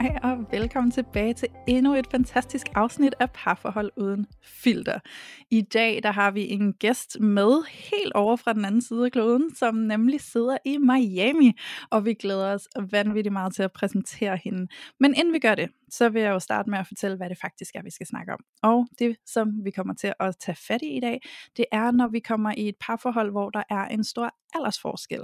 Hej og velkommen tilbage til endnu et fantastisk afsnit af Parforhold uden filter. I dag der har vi en gæst med helt over fra den anden side af kloden, som nemlig sidder i Miami, og vi glæder os vanvittigt meget til at præsentere hende. Men inden vi gør det, så vil jeg jo starte med at fortælle, hvad det faktisk er, vi skal snakke om. Og det, som vi kommer til at tage fat i i dag, det er, når vi kommer i et parforhold, hvor der er en stor aldersforskel.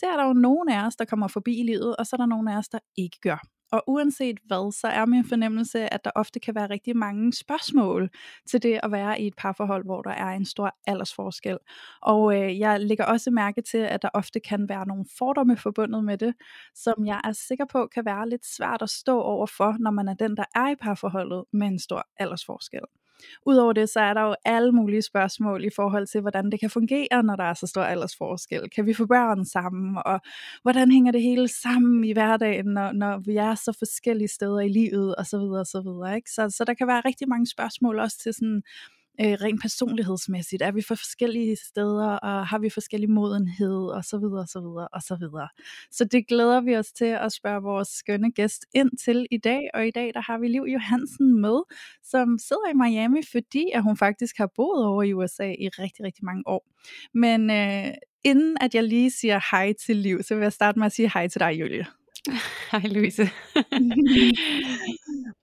Det er der jo nogen af os, der kommer forbi i livet, og så er der nogen af os, der ikke gør. Og uanset hvad, så er min fornemmelse, at der ofte kan være rigtig mange spørgsmål til det at være i et parforhold, hvor der er en stor aldersforskel. Og øh, jeg lægger også mærke til, at der ofte kan være nogle fordomme forbundet med det, som jeg er sikker på kan være lidt svært at stå overfor, når man er den, der er i parforholdet med en stor aldersforskel. Udover det, så er der jo alle mulige spørgsmål i forhold til, hvordan det kan fungere, når der er så stor aldersforskel. Kan vi få børn sammen, og hvordan hænger det hele sammen i hverdagen, når, når vi er så forskellige steder i livet, og så videre, og så videre. Ikke? Så, så der kan være rigtig mange spørgsmål også til sådan, øh, rent personlighedsmæssigt. Er vi for forskellige steder, og har vi forskellig modenhed, og så videre, og så videre, og så videre. Så det glæder vi os til at spørge vores skønne gæst ind til i dag, og i dag der har vi Liv Johansen med, som sidder i Miami, fordi at hun faktisk har boet over i USA i rigtig, rigtig mange år. Men øh, inden at jeg lige siger hej til Liv, så vil jeg starte med at sige hej til dig, Julie. Hej Louise.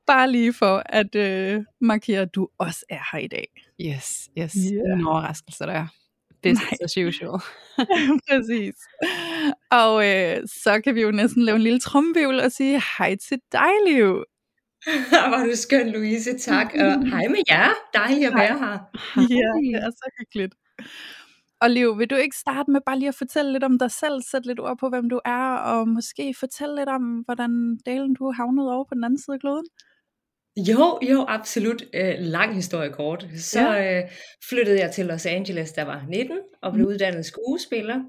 Bare lige for at øh, markere, at du også er her i dag. Yes, yes. Ja. En overraskelse der. Business as usual. Præcis. Og øh, så kan vi jo næsten lave en lille tromvivl og sige hej til dig, Liv. Hvor er du skøn, Louise. Tak. Og hej med jer. Dejligt at være her. Ja, det er så hyggeligt. Og Liv, vil du ikke starte med bare lige at fortælle lidt om dig selv, sætte lidt ord på, hvem du er, og måske fortælle lidt om, hvordan delen du havnede over på den anden side af kloden? Jo, jo, absolut. Øh, lang historie kort. Så øh, flyttede jeg til Los Angeles, der var 19, og blev uddannet skuespiller.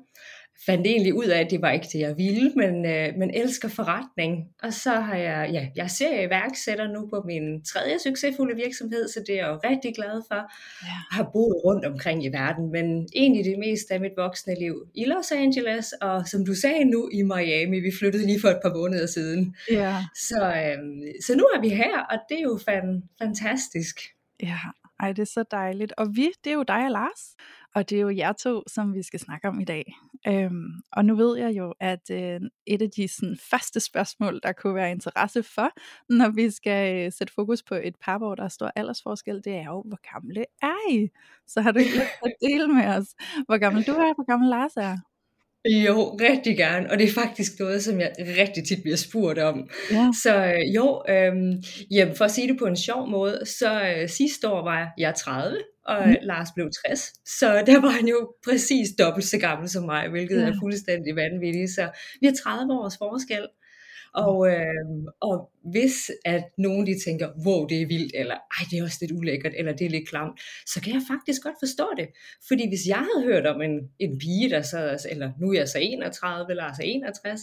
Fandt egentlig ud af, at det var ikke det, jeg ville, men, øh, men elsker forretning. Og så har jeg, ja, jeg ser iværksætter nu på min tredje succesfulde virksomhed, så det er jeg jo rigtig glad for. Ja. har boet rundt omkring i verden, men egentlig det meste af mit voksne liv i Los Angeles, og som du sagde nu i Miami, vi flyttede lige for et par måneder siden. Ja, Så, øhm, så nu er vi her, og det er jo fan, fantastisk. ja. Ej, det er så dejligt. Og vi, det er jo dig og Lars, og det er jo jer to, som vi skal snakke om i dag. Øhm, og nu ved jeg jo, at øh, et af de sådan, faste spørgsmål, der kunne være interesse for, når vi skal øh, sætte fokus på et par, hvor der er stor aldersforskel, det er jo, hvor gamle er I? Så har du ikke lyst til at dele med os, hvor gammel du er, og hvor gammel Lars er? Jo, rigtig gerne, og det er faktisk noget, som jeg rigtig tit bliver spurgt om. Ja. Så øh, jo, øhm, jamen, for at sige det på en sjov måde, så øh, sidste år var jeg 30, og Mm. Lars blev 60, så der var han jo præcis dobbelt så gammel som mig, hvilket Ja. er fuldstændig vanvittigt. Så vi har 30 års forskel, og, øh, og hvis at nogen de tænker, wow, det er vildt, eller ej, det er også lidt ulækkert, eller det er lidt klamt, så kan jeg faktisk godt forstå det. Fordi hvis jeg havde hørt om en, en pige, der så, eller nu er jeg så 31, Lars er 61,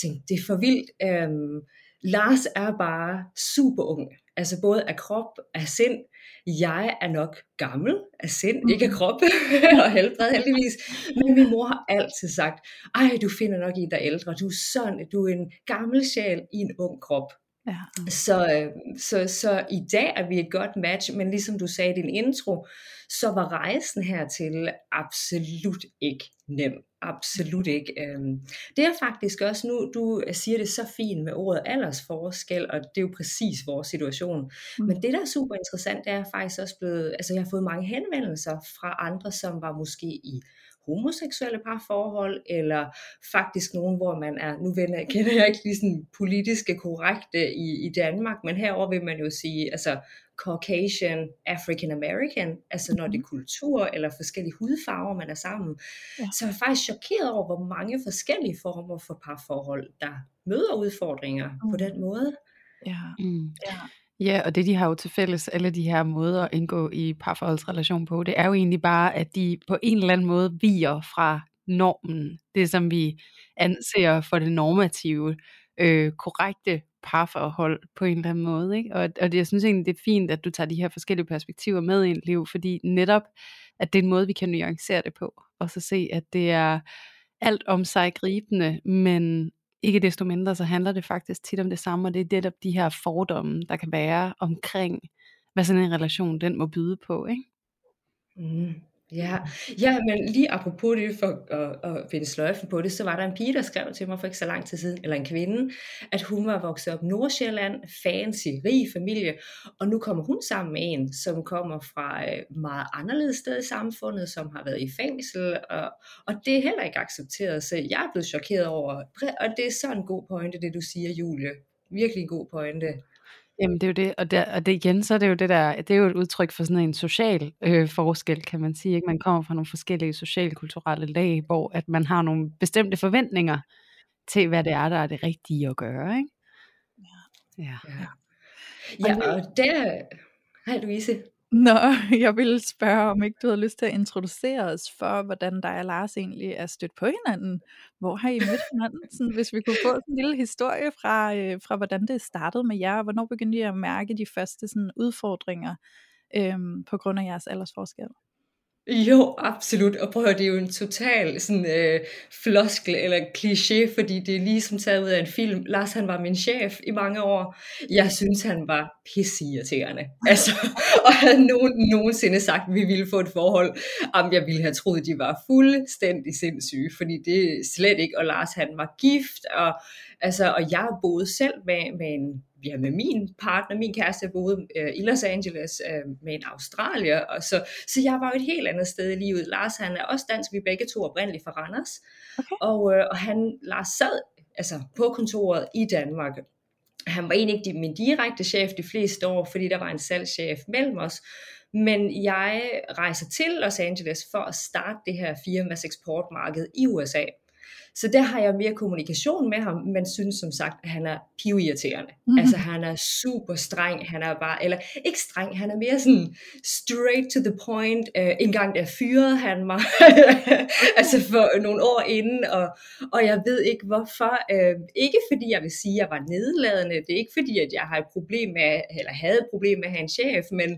tænkte, det er for vildt. Øhm, Lars er bare super ung, altså både af krop, af sind. Jeg er nok gammel af sind, ikke af krop og helbred heldigvis. Men min mor har altid sagt, ej, du finder nok en, der er ældre. Du er sådan, du er en gammel sjæl i en ung krop. Ja. Så, øh, så, så i dag er vi et godt match, men ligesom du sagde i din intro, så var rejsen hertil absolut ikke nem. Absolut ikke. Øhm, Det er faktisk også nu, du siger det så fint med ordet aldersforskel, og det er jo præcis vores situation. Mm. Men det, der er super interessant, det er faktisk også blevet, altså jeg har fået mange henvendelser fra andre, som var måske i homoseksuelle parforhold, eller faktisk nogen, hvor man er, nu vender, kender jeg ikke lige sådan politiske korrekte i, i Danmark, men herover vil man jo sige, altså Caucasian, African American, altså når det er mhm. kultur eller forskellige hudfarver, man er sammen. Ja. Så jeg er faktisk chokeret over, hvor mange forskellige former for parforhold, der møder udfordringer mm. på den måde. Ja. Mm. ja. Ja, og det de har jo til fælles, alle de her måder at indgå i parforholdsrelation på, det er jo egentlig bare, at de på en eller anden måde viger fra normen. Det som vi anser for det normative, øh, korrekte parforhold på en eller anden måde. Ikke? Og, og det, jeg synes egentlig, det er fint, at du tager de her forskellige perspektiver med i liv, fordi netop, at det er en måde, vi kan nuancere det på, og så se, at det er alt om sig gribende, men ikke desto mindre, så handler det faktisk tit om det samme, og det er netop de her fordomme, der kan være omkring, hvad sådan en relation den må byde på. Ikke? Mm. Ja, ja, men lige apropos det for at, at finde sløjfen på det, så var der en pige, der skrev til mig for ikke så lang tid siden, eller en kvinde, at hun var vokset op i Nordsjælland, fancy, rig familie, og nu kommer hun sammen med en, som kommer fra et meget anderledes sted i samfundet, som har været i fængsel, og, og det er heller ikke accepteret, så jeg er blevet chokeret over, og det er så en god pointe, det du siger, Julie. Virkelig en god pointe. Jamen det er jo det, og, der, og det igen, så er det jo det der, det er jo et udtryk for sådan en social øh, forskel, kan man sige. Ikke? Man kommer fra nogle forskellige socialkulturelle lag, hvor at man har nogle bestemte forventninger til, hvad det er, der er det rigtige at gøre. Ikke? Ja. Ja, ja. ja og der... Hej Louise. Nå, jeg ville spørge, om ikke du havde lyst til at introducere os for, hvordan dig og Lars egentlig er stødt på hinanden. Hvor har I mødt hinanden? Sådan, hvis vi kunne få en lille historie fra, øh, fra, hvordan det startede med jer, og hvornår begyndte I at mærke de første sådan, udfordringer øhm, på grund af jeres aldersforskel? Jo, absolut. Og prøv at høre, det er jo en total sådan, øh, floskel eller kliché, fordi det er ligesom taget ud af en film. Lars, han var min chef i mange år. Jeg synes, han var pissirriterende. Altså, og havde nogen nogensinde sagt, at vi ville få et forhold, om jeg ville have troet, de var fuldstændig sindssyge, fordi det er slet ikke. Og Lars, han var gift, og, altså, og jeg boede selv med, med en ja, med min partner, min kæreste, boede øh, i Los Angeles øh, med en australier, og så, så jeg var jo et helt andet sted i livet. Lars, han er også dansk, vi er begge to oprindeligt fra Randers, okay. og, øh, og han, Lars sad altså på kontoret i Danmark. Han var egentlig ikke min direkte chef de fleste år, fordi der var en salgschef mellem os, men jeg rejser til Los Angeles for at starte det her firmas eksportmarked i USA. Så der har jeg mere kommunikation med ham, men synes som sagt, at han er pivirriterende. Mm. Altså han er super streng, han er bare, eller ikke streng, han er mere sådan straight to the point. Uh, en gang der fyrede han mig, altså for nogle år inden, og, og jeg ved ikke hvorfor. Uh, ikke fordi jeg vil sige, at jeg var nedladende, det er ikke fordi, at jeg har et problem med, eller havde et problem med at have en chef, men,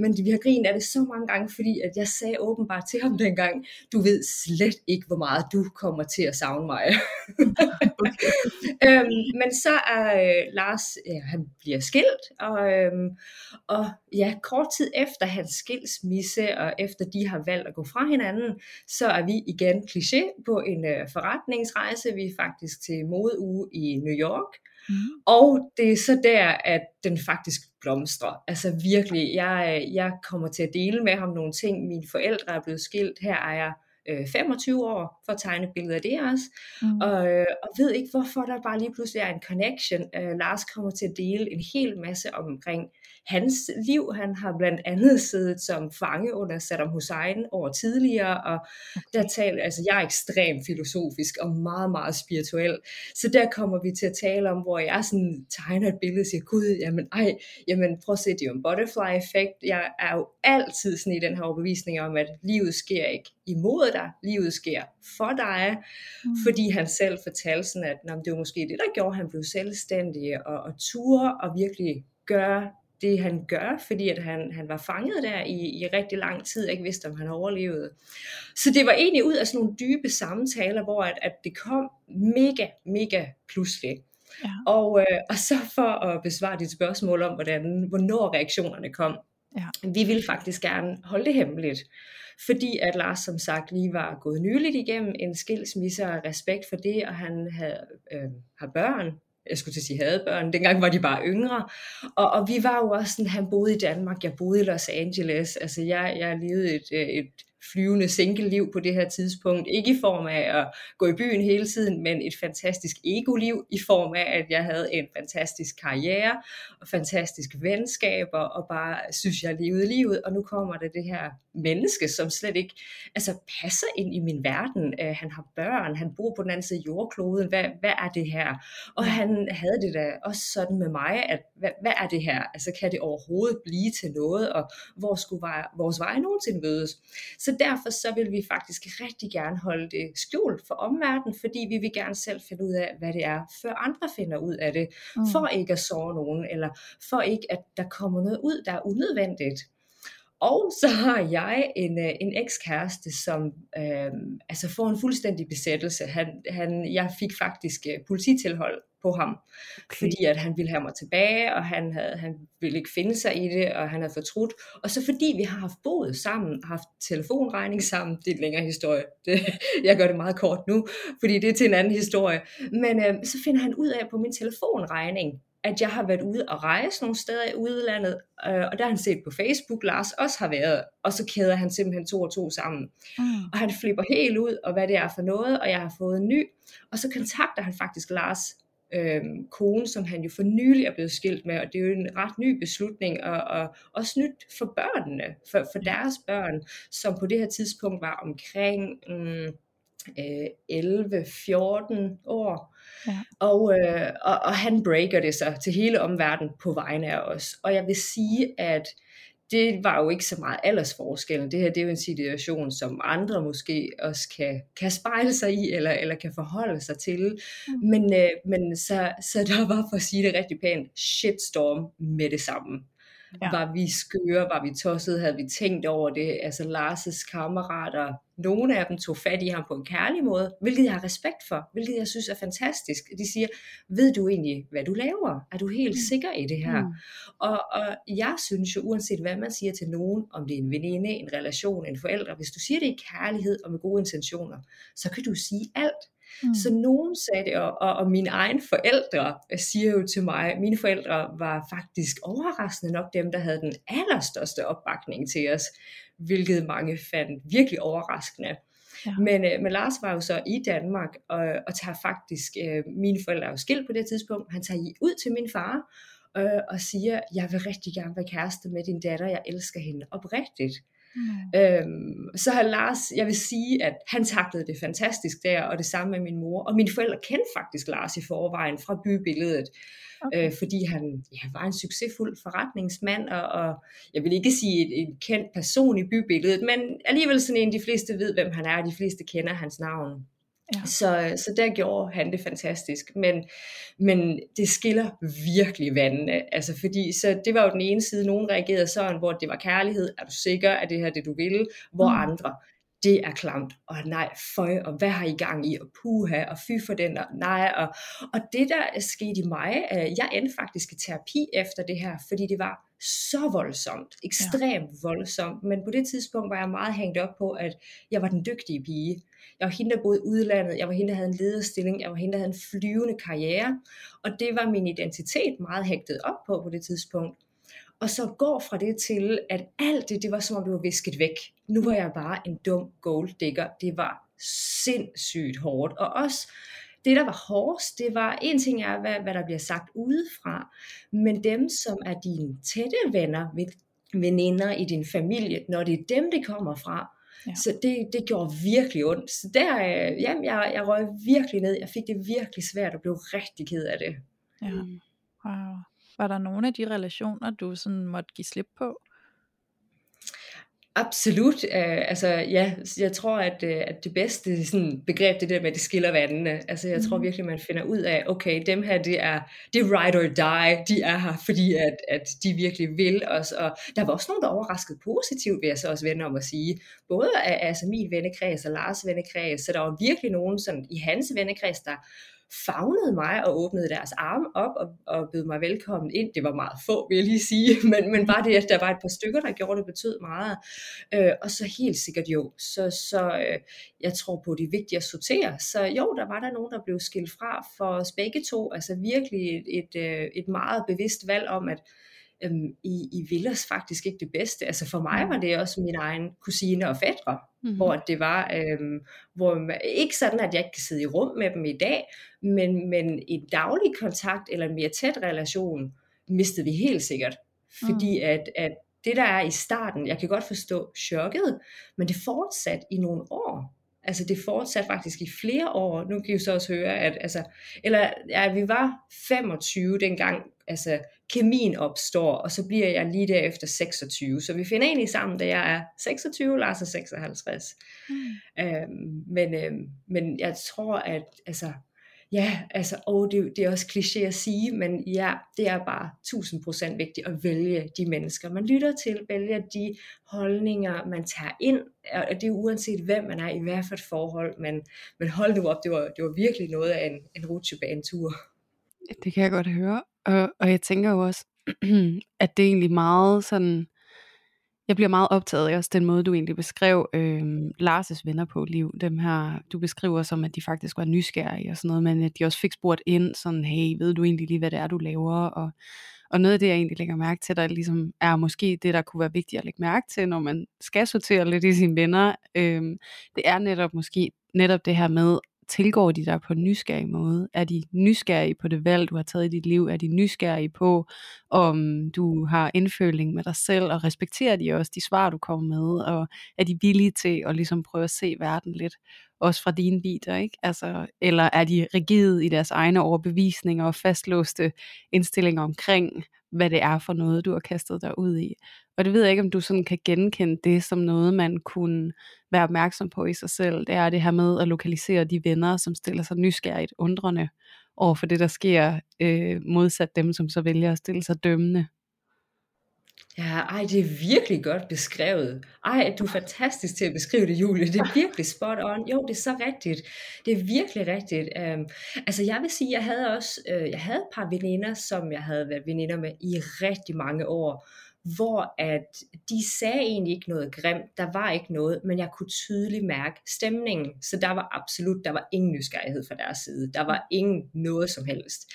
men vi har grinet af det så mange gange, fordi at jeg sagde åbenbart til ham dengang, du ved slet ikke, hvor meget du kommer til at savne savne mig. okay. øhm, men så er øh, Lars, ja, han bliver skilt, og, øhm, og ja, kort tid efter hans skilsmisse, og efter de har valgt at gå fra hinanden, så er vi igen kliché på en øh, forretningsrejse. Vi er faktisk til modeuge i New York, Mm. Og det er så der, at den faktisk blomstrer. Altså virkelig, jeg, jeg kommer til at dele med ham nogle ting. Mine forældre er blevet skilt. Her er jeg øh, 25 år for at tegne billeder af det også, mm. og, øh, og ved ikke hvorfor der bare lige pludselig er en connection. Øh, Lars kommer til at dele en hel masse omkring hans liv. Han har blandt andet siddet som fange under Saddam Hussein over tidligere, og der taler, altså jeg er ekstremt filosofisk og meget, meget spirituel, så der kommer vi til at tale om, hvor jeg sådan tegner et billede og siger, gud, jamen ej, jamen prøv at se, det er jo en butterfly effekt. Jeg er jo altid sådan i den her overbevisning om, at livet sker ikke imod dig, livet sker for dig, mm. fordi han selv fortalte sådan, at det var måske det, der gjorde, at han blev selvstændig og, og ture og virkelig gøre det han gør, fordi at han, han var fanget der i, i rigtig lang tid, ikke vidste om han overlevede. Så det var egentlig ud af sådan nogle dybe samtaler, hvor at, at det kom mega, mega pludselig. Ja. Og, øh, og så for at besvare dit spørgsmål om, hvordan, hvornår reaktionerne kom, ja. vi ville faktisk gerne holde det hemmeligt. Fordi at Lars som sagt lige var gået nyligt igennem en skilsmisse og respekt for det, og han havde, øh, har børn, jeg skulle til at sige havde børn, dengang var de bare yngre, og, og vi var jo også sådan, han boede i Danmark, jeg boede i Los Angeles, altså jeg, jeg levede et, øh, et flyvende single-liv på det her tidspunkt. Ikke i form af at gå i byen hele tiden, men et fantastisk ego-liv i form af, at jeg havde en fantastisk karriere og fantastiske venskaber, og bare synes, jeg levede livet. Og nu kommer der det her menneske, som slet ikke altså, passer ind i min verden. Uh, han har børn, han bor på den anden side af jordkloden. Hvad, hvad er det her? Og han havde det da også sådan med mig, at hvad, hvad er det her? Altså kan det overhovedet blive til noget? Og hvor skulle vores veje nogensinde mødes? Så derfor så vil vi faktisk rigtig gerne holde det skjult for omverdenen, fordi vi vil gerne selv finde ud af, hvad det er, før andre finder ud af det, mm. for ikke at såre nogen, eller for ikke at der kommer noget ud, der er unødvendigt. Og så har jeg en, øh, en ekskæreste, som øh, altså får en fuldstændig besættelse. Han, han, jeg fik faktisk uh, polititilhold på ham, okay. fordi at han ville have mig tilbage, og han, havde, han ville ikke finde sig i det, og han havde fortrudt. Og så fordi vi har haft boet sammen, haft telefonregning sammen, det er en længere historie, det, jeg gør det meget kort nu, fordi det er til en anden historie, men øh, så finder han ud af på min telefonregning, at jeg har været ude og rejse nogle steder i udlandet, øh, og der har han set på Facebook, Lars også har været, og så kæder han simpelthen to og to sammen. Mm. Og han flipper helt ud, og hvad det er for noget, og jeg har fået en ny, og så kontakter han faktisk Lars øh, kone, som han jo for nylig er blevet skilt med, og det er jo en ret ny beslutning, og, og også nyt for børnene, for, for deres børn, som på det her tidspunkt var omkring mm, øh, 11-14 år. Ja. Og, øh, og, og han breaker det så til hele omverdenen på vegne af os. Og jeg vil sige, at det var jo ikke så meget aldersforskellen. Det her det er jo en situation, som andre måske også kan, kan spejle sig i, eller, eller kan forholde sig til. Mm. Men, øh, men så, så der var, for at sige det rigtig pænt, shitstorm med det samme. Ja. Var vi skøre, var vi tossede, havde vi tænkt over det? Altså Lars' kammerater, nogle af dem tog fat i ham på en kærlig måde, hvilket jeg har respekt for, hvilket jeg synes er fantastisk. De siger, ved du egentlig, hvad du laver? Er du helt mm. sikker i det her? Mm. Og, og jeg synes jo, uanset hvad man siger til nogen, om det er en veninde, en relation, en forældre, hvis du siger det i kærlighed og med gode intentioner, så kan du sige alt. Mm. Så nogen sagde det, og, og, og mine egne forældre siger jo til mig, mine forældre var faktisk overraskende nok dem, der havde den allerstørste opbakning til os, hvilket mange fandt virkelig overraskende. Ja. Men, øh, men Lars var jo så i Danmark, og, og tager faktisk, øh, mine forældre er jo skilt på det tidspunkt, han tager ud til min far, øh, og siger, jeg vil rigtig gerne være kæreste med din datter, jeg elsker hende oprigtigt. Mm. Øhm, så har Lars, jeg vil sige, at han taklede det fantastisk der, og det samme med min mor. Og mine forældre kendte faktisk Lars i forvejen fra bybilledet, okay. øh, fordi han ja, var en succesfuld forretningsmand, og, og jeg vil ikke sige et kendt person i bybilledet, men alligevel sådan en, de fleste ved, hvem han er, og de fleste kender hans navn. Ja. Så, så der gjorde han det fantastisk, men, men det skiller virkelig vandene, altså fordi, så det var jo den ene side, nogen reagerede sådan, hvor det var kærlighed, er du sikker, at det her det du vil, hvor mm. andre, det er klamt, og nej, føj, og hvad har I gang i, og puha, og fy for den, og nej, og, og det der er sket i mig, øh, jeg endte faktisk i terapi efter det her, fordi det var så voldsomt, ekstremt ja. voldsomt, men på det tidspunkt var jeg meget hængt op på, at jeg var den dygtige pige. Jeg var hende, der boede udlandet, jeg var hende, der havde en lederstilling, jeg var hende, der havde en flyvende karriere, og det var min identitet meget hægtet op på på det tidspunkt. Og så går fra det til, at alt det, det var som om det var visket væk. Nu var jeg bare en dum golddigger. Det var sindssygt hårdt. Og også det, der var hårdest, det var, en ting er, hvad, hvad der bliver sagt udefra, men dem, som er dine tætte venner, veninder i din familie, når det er dem, det kommer fra, Ja. Så det, det gjorde virkelig ondt. Så der, øh, jamen, jeg, jeg røg virkelig ned. Jeg fik det virkelig svært og blev rigtig ked af det. Ja. Mm. Wow. Var der nogle af de relationer, du sådan måtte give slip på? Absolut. Uh, altså, ja, jeg tror, at, uh, at det bedste sådan, begreb, det der med, at det skiller vandene. Altså, jeg mm. tror virkelig, man finder ud af, okay, dem her, det er, det er ride or die. De er her, fordi at, at de virkelig vil os. Og der var også nogen, der overraskede positivt, vil jeg så også vende om at sige. Både af altså, min vennekreds og Lars vennekreds. Så der var virkelig nogen sådan, i hans vennekreds, der favnede mig og åbnede deres arme op og, og bød mig velkommen ind. Det var meget få, vil jeg lige sige, men, men bare det, at der var et par stykker, der gjorde det, betød meget. Øh, og så helt sikkert jo, så, så øh, jeg tror på, det er vigtigt at sortere. Så jo, der var der nogen, der blev skilt fra for os begge to. Altså virkelig et, et, øh, et meget bevidst valg om, at øhm, I, I vil os faktisk ikke det bedste. Altså for mig var det også min egen kusine og fædre, mm. hvor det var, øhm, hvor man, ikke sådan, at jeg ikke kan sidde i rum med dem i dag, men, men en daglig kontakt eller en mere tæt relation mistede vi helt sikkert, fordi mm. at, at det der er i starten, jeg kan godt forstå chokket, men det fortsatte i nogle år. Altså det fortsatte faktisk i flere år. Nu kan I så også høre, at altså, eller, ja, vi var 25 dengang, altså kemien opstår, og så bliver jeg lige derefter 26. Så vi finder egentlig sammen, da jeg er 26, Lars er 56. Mm. Øhm, men, øhm, men jeg tror, at altså, ja, altså, og det, det er også kliché at sige, men ja, det er bare 1000% vigtigt at vælge de mennesker, man lytter til, vælge de holdninger, man tager ind, og det er uanset hvem man er, i hvert fald forhold, men, men hold nu op, det var, det var virkelig noget af en, en rutsjebanetur. Det kan jeg godt høre, og, og jeg tænker jo også, at det er egentlig meget sådan, jeg bliver meget optaget af også den måde, du egentlig beskrev øh, Lars' venner på liv. Dem her, du beskriver som, at de faktisk var nysgerrige og sådan noget, men at de også fik spurgt ind, sådan, hey, ved du egentlig lige, hvad det er, du laver? Og, og noget af det, jeg egentlig lægger mærke til, der ligesom er måske det, der kunne være vigtigt at lægge mærke til, når man skal sortere lidt i sine venner, øh, det er netop måske netop det her med tilgår de dig på en nysgerrig måde? Er de nysgerrige på det valg, du har taget i dit liv? Er de nysgerrige på, om du har indføling med dig selv? Og respekterer de også de svar, du kommer med? Og er de villige til at ligesom prøve at se verden lidt? Også fra dine vider, ikke? Altså, eller er de rigide i deres egne overbevisninger og fastlåste indstillinger omkring, hvad det er for noget, du har kastet dig ud i. Og det ved jeg ikke, om du sådan kan genkende det som noget, man kunne være opmærksom på i sig selv. Det er det her med at lokalisere de venner, som stiller sig nysgerrigt undrende over for det, der sker, øh, modsat dem, som så vælger at stille sig dømmende. Ja, ej, det er virkelig godt beskrevet. Ej, du er fantastisk til at beskrive det, Julie. Det er virkelig spot on. Jo, det er så rigtigt. Det er virkelig rigtigt. Um, altså, jeg vil sige, jeg havde også, øh, jeg havde et par veninder, som jeg havde været veninder med i rigtig mange år hvor at de sagde egentlig ikke noget grimt, der var ikke noget, men jeg kunne tydeligt mærke stemningen, så der var absolut, der var ingen nysgerrighed fra deres side, der var ingen noget som helst.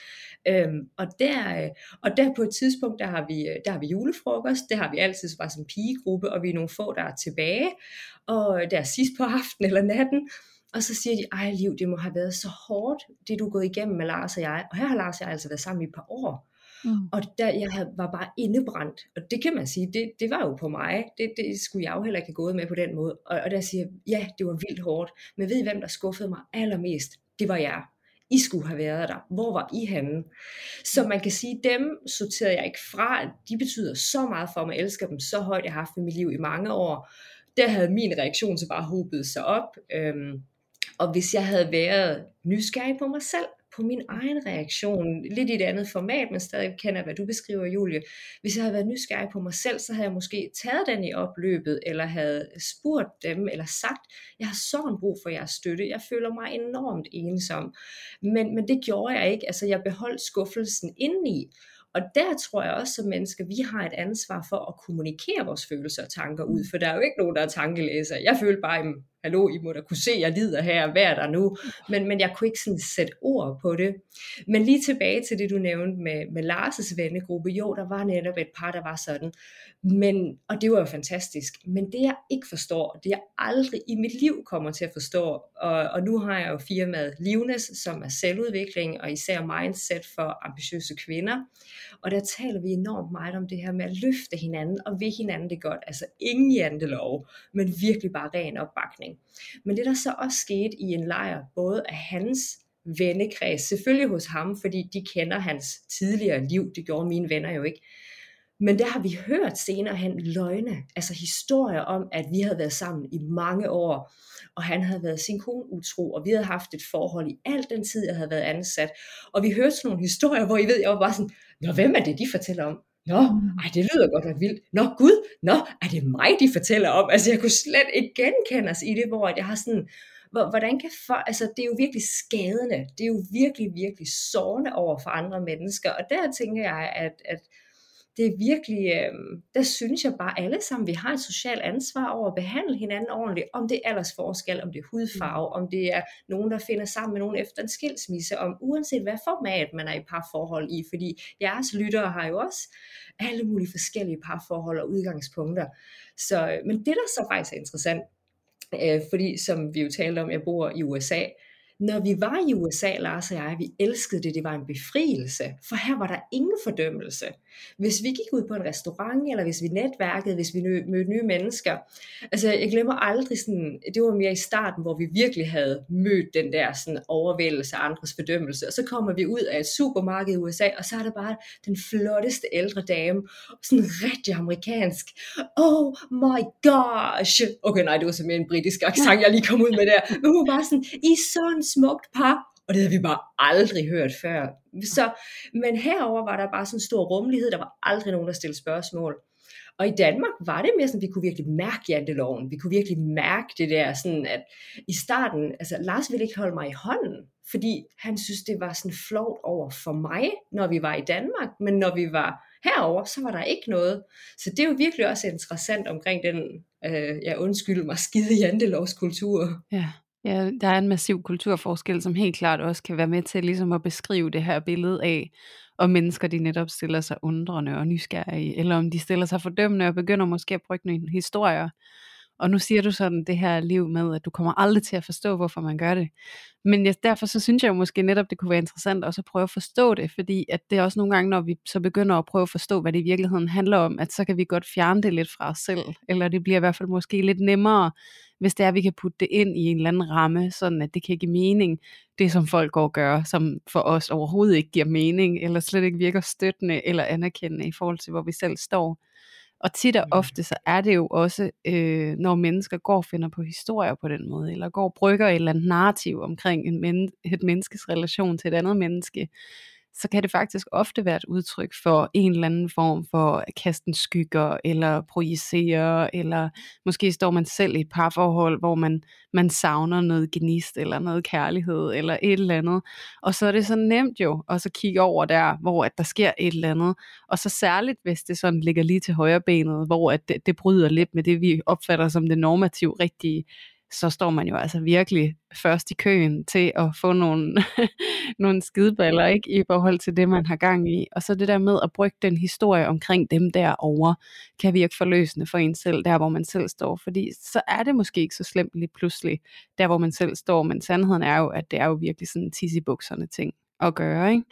Øhm, og, der, øh, og der på et tidspunkt, der har, vi, øh, der har vi julefrokost, det har vi altid bare som pigegruppe, og vi er nogle få, der er tilbage, og der sidst på aftenen eller natten, og så siger de, ej liv, det må have været så hårdt, det du er gået igennem med Lars og jeg, og her har Lars og jeg altså været sammen i et par år, Mm. Og der, jeg havde, var bare indebrændt. Og det kan man sige, det, det var jo på mig. Det, det skulle jeg jo heller ikke have gået med på den måde. Og, og der siger jeg, ja, det var vildt hårdt. Men ved I, hvem der skuffede mig allermest? Det var jeg. I skulle have været der. Hvor var I henne? Så man kan sige, dem sorterede jeg ikke fra. De betyder så meget for mig. Jeg elsker dem så højt. Jeg har haft i mit liv i mange år. Der havde min reaktion så bare hobet sig op. Øhm, og hvis jeg havde været nysgerrig på mig selv, på min egen reaktion, lidt i et andet format, men stadig kender, hvad du beskriver, Julie. Hvis jeg havde været nysgerrig på mig selv, så havde jeg måske taget den i opløbet, eller havde spurgt dem, eller sagt, jeg har sådan brug for jeres støtte, jeg føler mig enormt ensom. Men, men det gjorde jeg ikke, altså jeg beholdt skuffelsen indeni, og der tror jeg også som mennesker, vi har et ansvar for at kommunikere vores følelser og tanker ud, for der er jo ikke nogen, der er tankelæser. Jeg følte bare, hallo, I må da kunne se, jeg lider her, hvad er der nu? Men, men jeg kunne ikke sådan sætte ord på det. Men lige tilbage til det, du nævnte med, med Lars' vennegruppe, jo, der var netop et par, der var sådan. Men, og det var jo fantastisk. Men det jeg ikke forstår, det jeg aldrig i mit liv kommer til at forstå, og, og nu har jeg jo firmaet Livnes, som er selvudvikling og især mindset for ambitiøse kvinder. Og der taler vi enormt meget om det her med at løfte hinanden og ved hinanden det godt. Altså ingen jantelov, men virkelig bare ren opbakning. Men det der så også skete i en lejr, både af hans vennekreds, selvfølgelig hos ham, fordi de kender hans tidligere liv, det gjorde mine venner jo ikke, men der har vi hørt senere hen løgne, altså historier om, at vi havde været sammen i mange år, og han havde været sin kone utro, og vi havde haft et forhold i al den tid, jeg havde været ansat. Og vi hørte sådan nogle historier, hvor I ved, jeg var bare sådan, Nå, hvem er det, de fortæller om? Nå, ej, det lyder godt nok vildt. Nå, Gud, nå, er det mig, de fortæller om? Altså, jeg kunne slet ikke genkende os i det, hvor jeg har sådan, hvordan kan for, altså det er jo virkelig skadende, det er jo virkelig, virkelig sårende over for andre mennesker, og der tænker jeg, at, at det er virkelig, øh, der synes jeg bare alle sammen, vi har et socialt ansvar over at behandle hinanden ordentligt, om det er aldersforskel, om det er hudfarve, mm. om det er nogen, der finder sammen med nogen efter en skilsmisse, om uanset hvad format man er i parforhold i, fordi jeres lyttere har jo også alle mulige forskellige parforhold og udgangspunkter. Så, men det der så faktisk er interessant, Øh, fordi som vi jo talte om, jeg bor i USA, når vi var i USA, Lars og jeg, vi elskede det, det var en befrielse, for her var der ingen fordømmelse. Hvis vi gik ud på en restaurant, eller hvis vi netværkede, hvis vi mødte nye mennesker, altså jeg glemmer aldrig sådan, det var mere i starten, hvor vi virkelig havde mødt den der sådan overvældelse af andres fordømmelse, og så kommer vi ud af et supermarked i USA, og så er der bare den flotteste ældre dame, sådan rigtig amerikansk, oh my gosh, okay nej, det var simpelthen en britisk accent, jeg lige kom ud med der, men hun var sådan, I så smukt par, og det havde vi bare aldrig hørt før. Så, men herover var der bare sådan en stor rummelighed, der var aldrig nogen, der stillede spørgsmål. Og i Danmark var det mere sådan, at vi kunne virkelig mærke janteloven. Vi kunne virkelig mærke det der, sådan at i starten, altså Lars ville ikke holde mig i hånden, fordi han synes, det var sådan flot over for mig, når vi var i Danmark, men når vi var herover, så var der ikke noget. Så det er jo virkelig også interessant omkring den, øh, jeg undskyld mig, skide jantelovskultur. Ja. Ja, der er en massiv kulturforskel, som helt klart også kan være med til ligesom at beskrive det her billede af, om mennesker de netop stiller sig undrende og nysgerrige, eller om de stiller sig fordømmende og begynder måske at brygge nogle historier. Og nu siger du sådan det her liv med, at du kommer aldrig til at forstå, hvorfor man gør det. Men ja, derfor så synes jeg jo måske netop, det kunne være interessant også at prøve at forstå det, fordi at det er også nogle gange, når vi så begynder at prøve at forstå, hvad det i virkeligheden handler om, at så kan vi godt fjerne det lidt fra os selv, eller det bliver i hvert fald måske lidt nemmere hvis det er, at vi kan putte det ind i en eller anden ramme, sådan at det kan give mening, det som folk går og gør, som for os overhovedet ikke giver mening, eller slet ikke virker støttende eller anerkendende i forhold til, hvor vi selv står. Og tit og ofte så er det jo også, øh, når mennesker går og finder på historier på den måde, eller går og brygger et eller andet narrativ omkring en men- et menneskes relation til et andet menneske, så kan det faktisk ofte være et udtryk for en eller anden form for at kaste skygger, eller projicere, eller måske står man selv i et parforhold, hvor man, man savner noget gnist, eller noget kærlighed, eller et eller andet. Og så er det så nemt jo, at så kigge over der, hvor at der sker et eller andet. Og så særligt, hvis det sådan ligger lige til højre benet, hvor at det, det bryder lidt med det, vi opfatter som det normativt rigtige, så står man jo altså virkelig først i køen til at få nogle, nogle skideballer ikke, i forhold til det, man har gang i. Og så det der med at brygge den historie omkring dem derovre, kan virke forløsende for en selv, der hvor man selv står. Fordi så er det måske ikke så slemt lige pludselig, der hvor man selv står. Men sandheden er jo, at det er jo virkelig sådan tissibukserne ting at gøre. Ikke?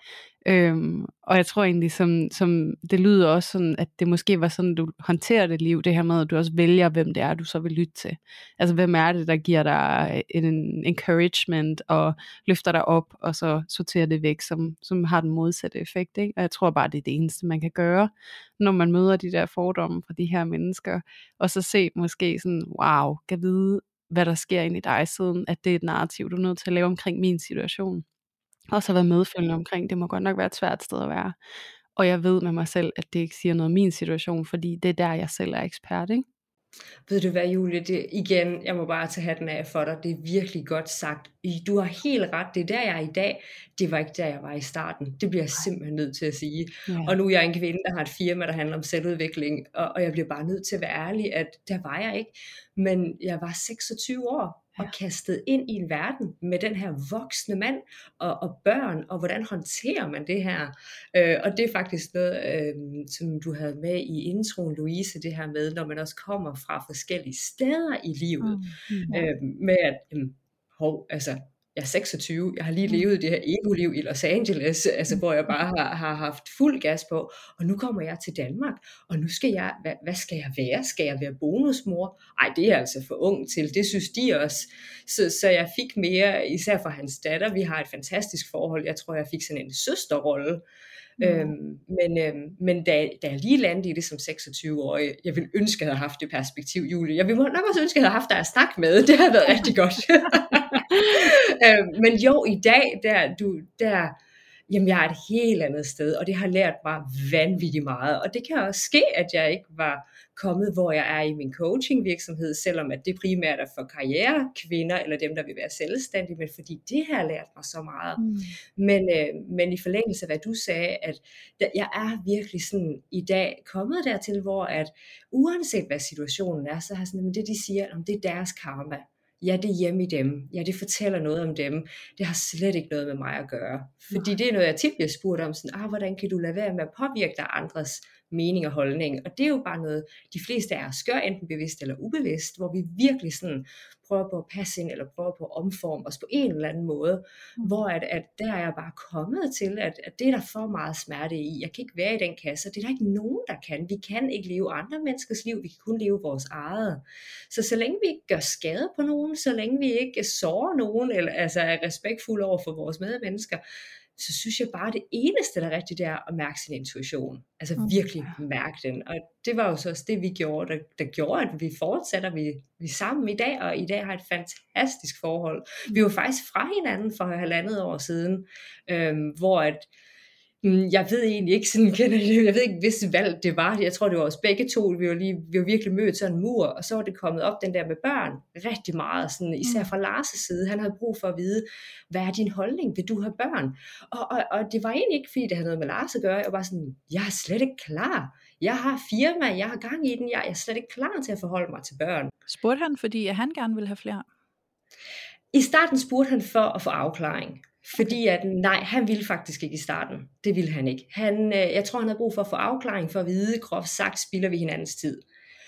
Øhm, og jeg tror egentlig, som, som det lyder også sådan, at det måske var sådan, du håndterer det liv, det her med, at du også vælger, hvem det er, du så vil lytte til. Altså, hvem er det, der giver dig en encouragement og løfter dig op, og så sorterer det væk, som, som har den modsatte effekt. Ikke? Og jeg tror bare, det er det eneste, man kan gøre, når man møder de der fordomme fra de her mennesker, og så se måske sådan, wow, kan vide, hvad der sker ind i dig, siden at det er et narrativ, du er nødt til at lave omkring min situation også har været medfølgende omkring, det må godt nok være et svært sted at være. Og jeg ved med mig selv, at det ikke siger noget om min situation, fordi det er der, jeg selv er ekspert, ikke? Ved du hvad, Julie, det, igen, jeg må bare tage hatten af for dig, det er virkelig godt sagt. Du har helt ret, det er der, jeg er i dag. Det var ikke der, jeg var i starten. Det bliver jeg simpelthen nødt til at sige. Ja. Og nu er jeg en kvinde, der har et firma, der handler om selvudvikling, og, og jeg bliver bare nødt til at være ærlig, at der var jeg ikke. Men jeg var 26 år, og kastet ind i en verden med den her voksne mand og, og børn, og hvordan håndterer man det her? Øh, og det er faktisk noget, øh, som du havde med i introen, Louise, det her med, når man også kommer fra forskellige steder i livet, mm. Mm. Øh, med at, øh, hov, altså, jeg er 26, jeg har lige mm. levet det her ego-liv i Los Angeles, altså hvor jeg bare har, har haft fuld gas på, og nu kommer jeg til Danmark, og nu skal jeg, hvad, hvad skal jeg være? Skal jeg være bonusmor? Ej, det er altså for ung til, det synes de også. Så, så jeg fik mere, især for hans datter, vi har et fantastisk forhold, jeg tror, jeg fik sådan en søsterrolle, Mm. Øhm, men øhm, men da, da jeg lige landede i det som 26-årig, jeg ville ønske, at jeg havde haft det perspektiv, Julie. Jeg ville nok også ønske, at jeg havde haft dig at snakke med. Det har været rigtig godt. øhm, men jo, i dag, der, du, der, jamen jeg er et helt andet sted, og det har lært mig vanvittigt meget. Og det kan også ske, at jeg ikke var kommet, hvor jeg er i min coaching virksomhed, selvom at det primært er for karriere kvinder, eller dem, der vil være selvstændige, men fordi det har lært mig så meget. Mm. Men, øh, men i forlængelse af, hvad du sagde, at jeg er virkelig sådan i dag kommet dertil, hvor at uanset hvad situationen er, så har sådan, at det de siger, om det er deres karma ja, det er hjemme i dem, ja, det fortæller noget om dem, det har slet ikke noget med mig at gøre. Fordi det er noget, jeg tit bliver spurgt om, sådan, ah, hvordan kan du lade være med at påvirke dig andres mening og holdning. Og det er jo bare noget, de fleste af os gør, enten bevidst eller ubevidst, hvor vi virkelig sådan prøver på at passe ind, eller prøver på at omforme os på en eller anden måde, mm. hvor at, at der er jeg bare kommet til, at, at det er der for meget smerte i. Jeg kan ikke være i den kasse, det er der ikke nogen, der kan. Vi kan ikke leve andre menneskers liv, vi kan kun leve vores eget. Så så længe vi ikke gør skade på nogen, så længe vi ikke sårer nogen, eller altså er respektfulde over for vores medmennesker, så synes jeg bare, at det eneste, der er rigtigt, det er at mærke sin intuition. Altså okay. virkelig mærke den. Og det var jo så også det, vi gjorde, der, der gjorde, at vi fortsætter vi, vi sammen i dag, og i dag har et fantastisk forhold. Vi var faktisk fra hinanden for halvandet år siden, øhm, hvor at, Mm, jeg ved egentlig ikke sådan, jeg ved ikke, hvis valg det var. Jeg tror, det var os begge to. Vi var, lige, vi var virkelig mødt sådan en mur, og så var det kommet op den der med børn rigtig meget, sådan, især mm. fra Lars' side. Han havde brug for at vide, hvad er din holdning? Vil du have børn? Og, og, og det var egentlig ikke, fordi det havde noget med Lars at gøre. Jeg var sådan, jeg er slet ikke klar. Jeg har firma, jeg har gang i den, jeg er slet ikke klar til at forholde mig til børn. Spurgte han, fordi han gerne ville have flere? I starten spurgte han for at få afklaring. Fordi at nej, han ville faktisk ikke i starten. Det ville han ikke. Han, øh, jeg tror, han havde brug for at få afklaring for at vide, groft sagt, spilder vi hinandens tid.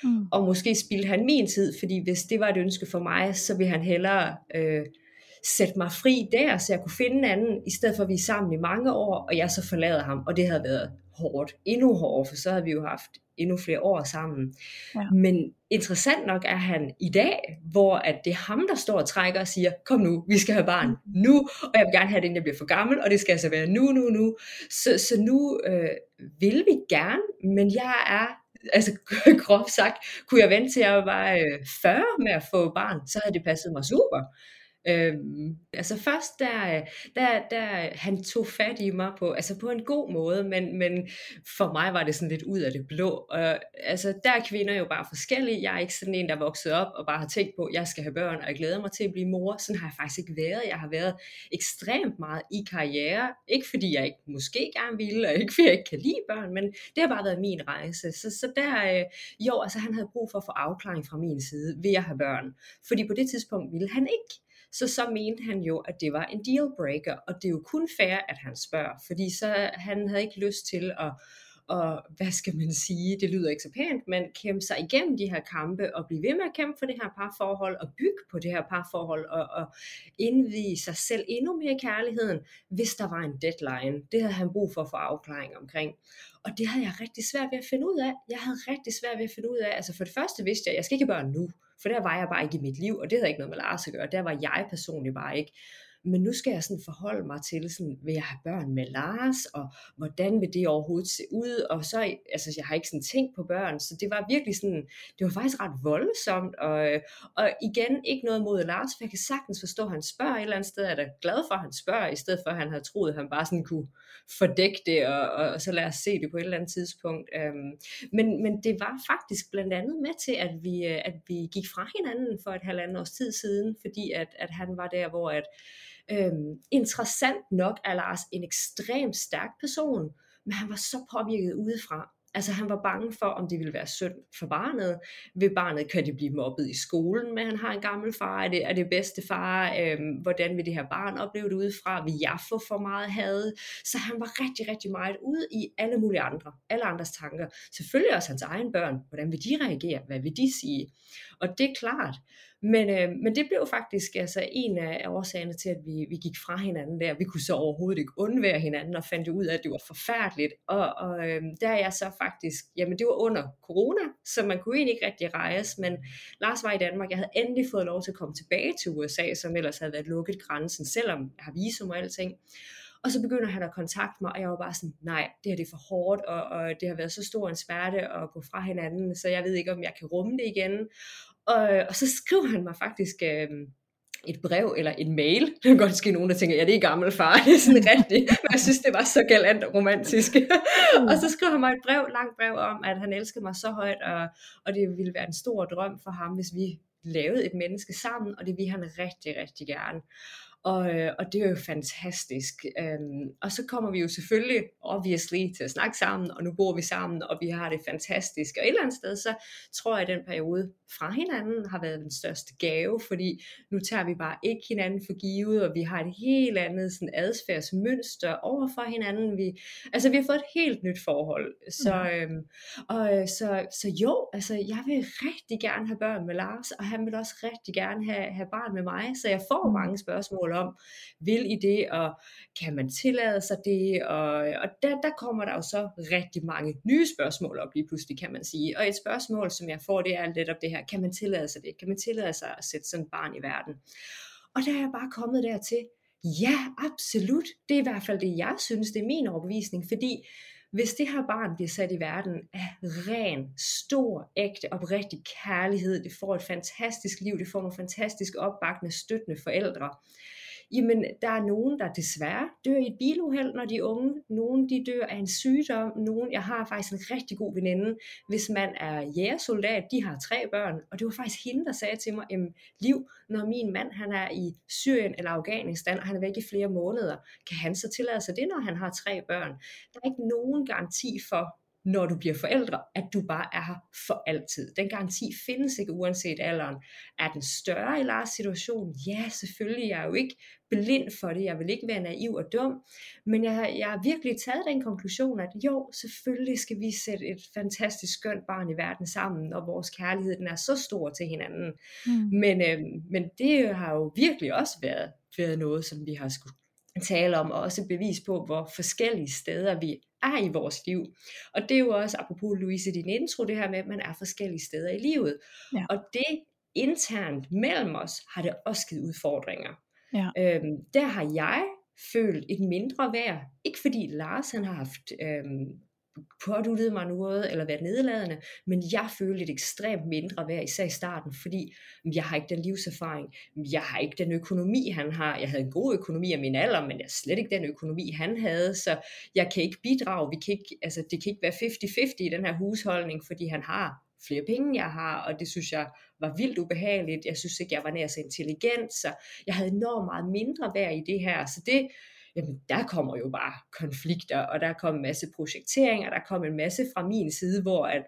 Mm. Og måske spildte han min tid, fordi hvis det var et ønske for mig, så ville han hellere øh, sætte mig fri der, så jeg kunne finde en anden, i stedet for at vi er sammen i mange år, og jeg så forlader ham, og det havde været hårdt, endnu hårdere, for så havde vi jo haft endnu flere år sammen. Ja. Men interessant nok er han i dag, hvor at det er ham, der står og trækker og siger, kom nu, vi skal have barn nu, og jeg vil gerne have det, inden jeg bliver for gammel, og det skal altså være nu, nu, nu. Så, så nu øh, vil vi gerne, men jeg er altså groft sagt, kunne jeg vente til jeg var øh, 40 med at få barn, så havde det passet mig super. Øhm, altså først der, der, der han tog fat i mig på, altså på en god måde, men, men for mig var det sådan lidt ud af det blå. Og, altså der er kvinder jo bare forskellige. Jeg er ikke sådan en, der er vokset op og bare har tænkt på, at jeg skal have børn, og jeg glæder mig til at blive mor. Sådan har jeg faktisk ikke været. Jeg har været ekstremt meget i karriere. Ikke fordi jeg ikke måske gerne ville, og ikke fordi jeg ikke kan lide børn, men det har bare været min rejse. Så, så der, øh, jo, altså han havde brug for at få afklaring fra min side ved at have børn. Fordi på det tidspunkt ville han ikke så så mente han jo, at det var en dealbreaker, og det er jo kun fair, at han spørger, fordi så han havde ikke lyst til at og hvad skal man sige, det lyder ikke så pænt, men kæmpe sig igennem de her kampe og blive ved med at kæmpe for det her parforhold og bygge på det her parforhold og, og indvige sig selv endnu mere i kærligheden, hvis der var en deadline. Det havde han brug for at få afklaring omkring. Og det havde jeg rigtig svært ved at finde ud af. Jeg havde rigtig svært ved at finde ud af, altså for det første vidste jeg, at jeg skal ikke børn nu, for der var jeg bare ikke i mit liv, og det havde ikke noget med Lars at gøre, der var jeg personligt bare ikke men nu skal jeg sådan forholde mig til, sådan, vil jeg have børn med Lars, og hvordan vil det overhovedet se ud, og så, altså jeg har ikke sådan tænkt på børn, så det var virkelig sådan, det var faktisk ret voldsomt, og, og igen, ikke noget mod Lars, for jeg kan sagtens forstå, at han spørger et eller andet sted, er da glad for, at han spørger, i stedet for, at han havde troet, at han bare sådan kunne fordække det, og, og, og så lade os se det på et eller andet tidspunkt. Øhm, men, men det var faktisk blandt andet med til, at vi, øh, at vi gik fra hinanden for et halvandet års tid siden, fordi at, at han var der, hvor at, Øhm, interessant nok er Lars en ekstremt stærk person, men han var så påvirket udefra. Altså han var bange for, om det ville være synd for barnet. Ved barnet kan det blive mobbet i skolen, men han har en gammel far. Er det, er det bedste far? Øhm, hvordan vil det her barn opleve det udefra? Vil jeg få for meget had? Så han var rigtig, rigtig meget ude i alle mulige andre. Alle andres tanker. Selvfølgelig også hans egen børn. Hvordan vil de reagere? Hvad vil de sige? Og det er klart. Men, øh, men det blev faktisk altså en af årsagerne til, at vi, vi gik fra hinanden der. Vi kunne så overhovedet ikke undvære hinanden og fandt ud af, at det var forfærdeligt. Og, og øh, der er jeg så faktisk, jamen det var under corona, så man kunne egentlig ikke rigtig rejse, men Lars var i Danmark. Jeg havde endelig fået lov til at komme tilbage til USA, som ellers havde været lukket grænsen, selvom jeg har visum og alting. Og så begynder han at kontakte mig, og jeg var bare sådan, nej, det her det er for hårdt, og, og det har været så stor en smerte at gå fra hinanden, så jeg ved ikke, om jeg kan rumme det igen. Og, og så skriver han mig faktisk øh, et brev eller en mail. Det kan godt ske nogen, der tænker, ja, det er gammel far, det er sådan rigtigt. Men jeg synes, det var så galant og romantisk. og så skriver han mig et brev, langt brev om, at han elskede mig så højt, og, og det ville være en stor drøm for ham, hvis vi lavede et menneske sammen, og det vil han rigtig, rigtig gerne. Og, øh, og det er jo fantastisk. Øhm, og så kommer vi jo selvfølgelig, obviously, til at snakke sammen, og nu bor vi sammen, og vi har det fantastisk. Og et eller andet sted, så tror jeg, at den periode fra hinanden har været den største gave, fordi nu tager vi bare ikke hinanden for givet, og vi har et helt andet sådan adfærdsmønster over for hinanden. Vi, altså, vi har fået et helt nyt forhold. Så, mm. øhm, og, øh, så, så jo, altså, jeg vil rigtig gerne have børn med Lars, og han vil også rigtig gerne have, have barn med mig, så jeg får mm. mange spørgsmål om, vil I det, og kan man tillade sig det, og, og der, der kommer der jo så rigtig mange nye spørgsmål op lige pludselig, kan man sige. Og et spørgsmål, som jeg får, det er netop det her, kan man tillade sig det? Kan man tillade sig at sætte sådan et barn i verden? Og der er jeg bare kommet dertil, ja, absolut. Det er i hvert fald det, jeg synes, det er min overbevisning, fordi hvis det her barn bliver sat i verden af ren, stor, ægte, oprigtig kærlighed, det får et fantastisk liv, det får nogle fantastisk opbakende, støttende forældre, jamen der er nogen, der desværre dør i et biluheld, når de er unge. Nogen de dør af en sygdom. Nogen, jeg har faktisk en rigtig god veninde, hvis man er jægersoldat, de har tre børn, og det var faktisk hende, der sagde til mig, jamen, Liv, når min mand han er i Syrien eller Afghanistan, og han er væk i flere måneder, kan han så tillade sig det, når han har tre børn? Der er ikke nogen garanti for, når du bliver forældre, at du bare er her for altid. Den garanti findes ikke uanset alderen. Er den større i Lars situation? Ja, selvfølgelig. Jeg er jo ikke blind for det. Jeg vil ikke være naiv og dum. Men jeg, jeg har virkelig taget den konklusion, at jo, selvfølgelig skal vi sætte et fantastisk skønt barn i verden sammen, og vores kærlighed den er så stor til hinanden. Mm. Men, øh, men det har jo virkelig også været, været noget, som vi har skulle tale om, og også bevis på, hvor forskellige steder vi er i vores liv. Og det er jo også, apropos Louise, din intro, det her med, at man er forskellige steder i livet. Ja. Og det internt mellem os, har det også givet udfordringer. Ja. Øhm, der har jeg følt et mindre værd, ikke fordi Lars han har haft øhm, påduttede mig noget, eller været nedladende, men jeg følte et ekstremt mindre værd, især i starten, fordi jeg har ikke den livserfaring, jeg har ikke den økonomi, han har. Jeg havde en god økonomi af min alder, men jeg har slet ikke den økonomi, han havde, så jeg kan ikke bidrage. Vi kan ikke, altså, det kan ikke være 50-50 i den her husholdning, fordi han har flere penge, jeg har, og det synes jeg var vildt ubehageligt. Jeg synes ikke, jeg var nær så intelligent, så jeg havde enormt meget mindre værd i det her. Så det, jamen der kommer jo bare konflikter, og der kom en masse og der kom en masse fra min side, hvor at,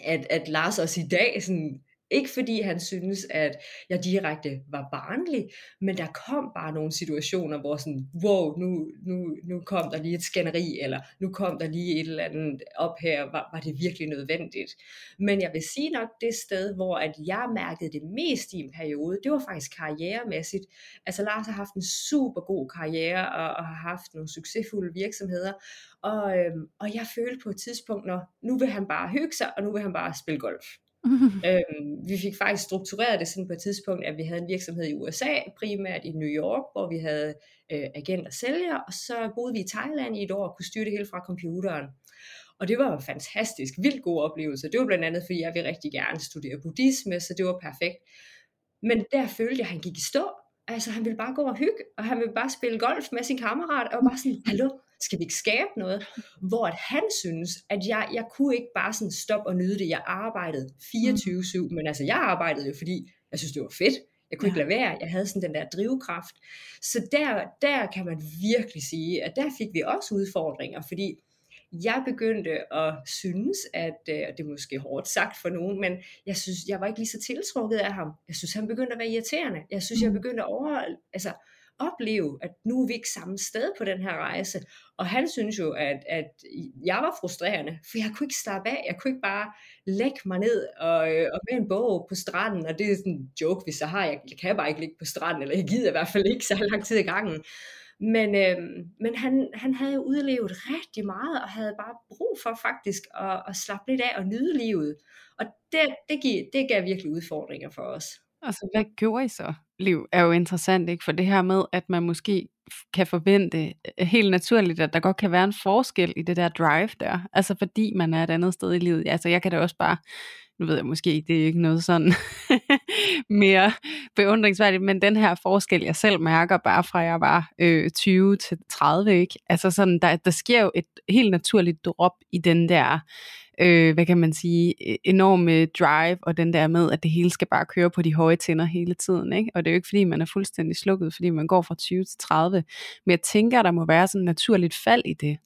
at, at Lars også i dag sådan ikke fordi han synes, at jeg direkte var barnlig, men der kom bare nogle situationer, hvor sådan, wow, nu, nu, nu kom der lige et skænderi, eller nu kom der lige et eller andet op her, var, var det virkelig nødvendigt. Men jeg vil sige nok, det sted, hvor at jeg mærkede det mest i en periode, det var faktisk karrieremæssigt. Altså Lars har haft en super god karriere, og, og har haft nogle succesfulde virksomheder, og, øhm, og jeg følte på et tidspunkt, når nu vil han bare hygge sig, og nu vil han bare spille golf. øhm, vi fik faktisk struktureret det sådan på et tidspunkt, at vi havde en virksomhed i USA, primært i New York, hvor vi havde øh, agent og sælger, og så boede vi i Thailand i et år og kunne styre det hele fra computeren. Og det var en fantastisk, vildt god oplevelse. Det var blandt andet, fordi jeg vil rigtig gerne studere buddhisme, så det var perfekt. Men der følte jeg, at han gik i stå. Altså, han ville bare gå og hygge, og han ville bare spille golf med sin kammerat, og bare sådan, hallo, skal vi ikke skabe noget? Hvor at han synes, at jeg, jeg kunne ikke bare sådan stoppe og nyde det. Jeg arbejdede 24-7, mm. men altså jeg arbejdede jo, fordi jeg synes, det var fedt. Jeg kunne ja. ikke lade være. Jeg havde sådan den der drivkraft. Så der, der kan man virkelig sige, at der fik vi også udfordringer, fordi jeg begyndte at synes, at øh, det er måske hårdt sagt for nogen, men jeg synes, jeg var ikke lige så tiltrukket af ham. Jeg synes, han begyndte at være irriterende. Jeg synes, jeg mm. begyndte at over, altså, opleve, at nu er vi ikke samme sted på den her rejse. Og han synes jo, at, at jeg var frustrerende, for jeg kunne ikke slappe af. Jeg kunne ikke bare lægge mig ned og, øh, og med en bog på stranden, og det er sådan en joke, hvis jeg har. Jeg, jeg kan bare ikke ligge på stranden, eller jeg gider i hvert fald ikke så lang tid i gangen. Men, øh, men han, han havde jo udlevet rigtig meget, og havde bare brug for faktisk at, at slappe lidt af og nyde livet. Og det, det, gav, det gav virkelig udfordringer for os. Altså, hvad gjorde I så? Liv er jo interessant, ikke? For det her med, at man måske kan forvente øh, helt naturligt, at der godt kan være en forskel i det der drive der. Altså fordi man er et andet sted i livet. Altså jeg kan da også bare, nu ved jeg måske, det er ikke noget sådan mere beundringsværdigt, men den her forskel, jeg selv mærker, bare fra jeg var øh, 20 til 30, ikke? Altså sådan, der, der sker jo et helt naturligt drop i den der øh, hvad kan man sige, øh, enorme drive, og den der med, at det hele skal bare køre på de høje tænder hele tiden, ikke? og det er jo ikke fordi, man er fuldstændig slukket, fordi man går fra 20 til 30, men jeg tænker, at der må være sådan et naturligt fald i det.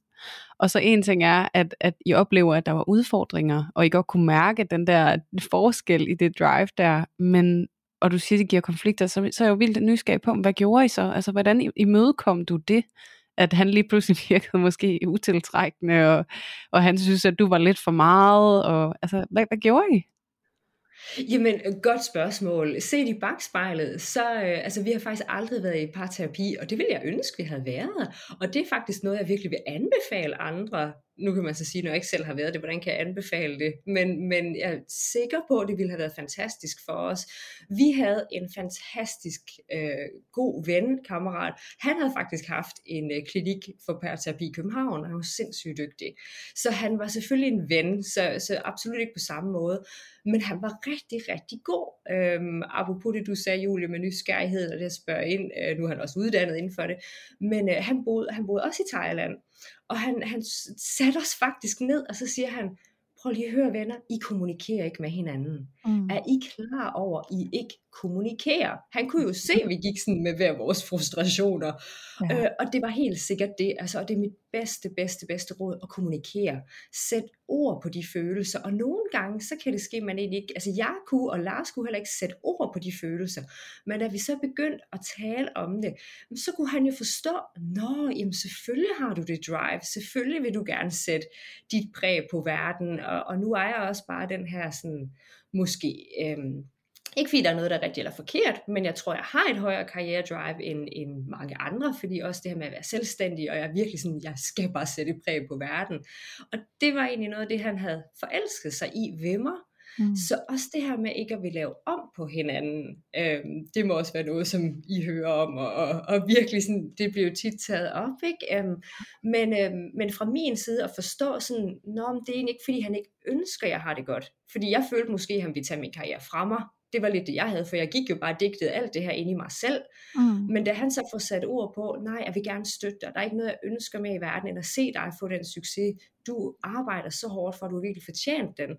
Og så en ting er, at, at I oplever, at der var udfordringer, og I godt kunne mærke den der forskel i det drive der, men og du siger, at det giver konflikter, så, så er jeg jo vildt nysgerrig på, hvad gjorde I så? Altså, hvordan imødekom du det? At han lige pludselig virkede måske utiltrækkende, og, og han synes, at du var lidt for meget, og altså, hvad, hvad gjorde I? Jamen, godt spørgsmål. Set i bagspejlet, så øh, altså, vi har faktisk aldrig været i parterapi, og det ville jeg ønske, vi havde været. Og det er faktisk noget, jeg virkelig vil anbefale andre nu kan man så sige, når jeg ikke selv har været det, hvordan kan jeg anbefale det? Men, men jeg er sikker på, at det ville have været fantastisk for os. Vi havde en fantastisk øh, god ven, kammerat. Han havde faktisk haft en øh, klinik for parterapi i København, og han var sindssygt dygtig. Så han var selvfølgelig en ven, så, så absolut ikke på samme måde. Men han var rigtig, rigtig god. Øhm, apropos det, du sagde, Julie, med nysgerrighed, og det at spørge ind. Øh, nu er han også uddannet inden for det. Men øh, han, boede, han boede også i Thailand. Og han, han satte os faktisk ned, og så siger han, prøv lige at høre venner, I kommunikerer ikke med hinanden. Mm. Er I klar over, I ikke kommunikerer? Han kunne jo se, at vi gik sådan med hver vores frustrationer. Ja. Øh, og det var helt sikkert det. Altså, og det er mit bedste, bedste, bedste råd at kommunikere. Sæt ord på de følelser. Og nogle gange, så kan det ske, at man egentlig ikke... Altså jeg kunne, og Lars kunne heller ikke sætte ord på de følelser. Men da vi så begyndte at tale om det, så kunne han jo forstå, Nå, jamen selvfølgelig har du det drive. Selvfølgelig vil du gerne sætte dit præg på verden. Og, og nu er jeg også bare den her sådan, måske... Øhm, ikke fordi der er noget, der er rigtigt eller forkert, men jeg tror, jeg har et højere karrieredrive end, end mange andre, fordi også det her med at være selvstændig, og jeg er virkelig sådan, jeg skal bare sætte præg på verden. Og det var egentlig noget af det, han havde forelsket sig i ved mig. Mm. Så også det her med ikke at ville lave om på hinanden, øhm, det må også være noget, som I hører om, og, og, og virkelig sådan, det bliver jo tit taget op, ikke? Øhm, men, øhm, men fra min side at forstå sådan, Nå, det er egentlig ikke, fordi han ikke ønsker, at jeg har det godt. Fordi jeg følte måske, at han ville tage min karriere fra mig, det var lidt det, jeg havde, for jeg gik jo bare og digtede alt det her ind i mig selv. Mm. Men da han så får sat ord på, nej, jeg vil gerne støtte dig, der er ikke noget, jeg ønsker med i verden, end at se dig få den succes. Du arbejder så hårdt for, at du har virkelig fortjent den.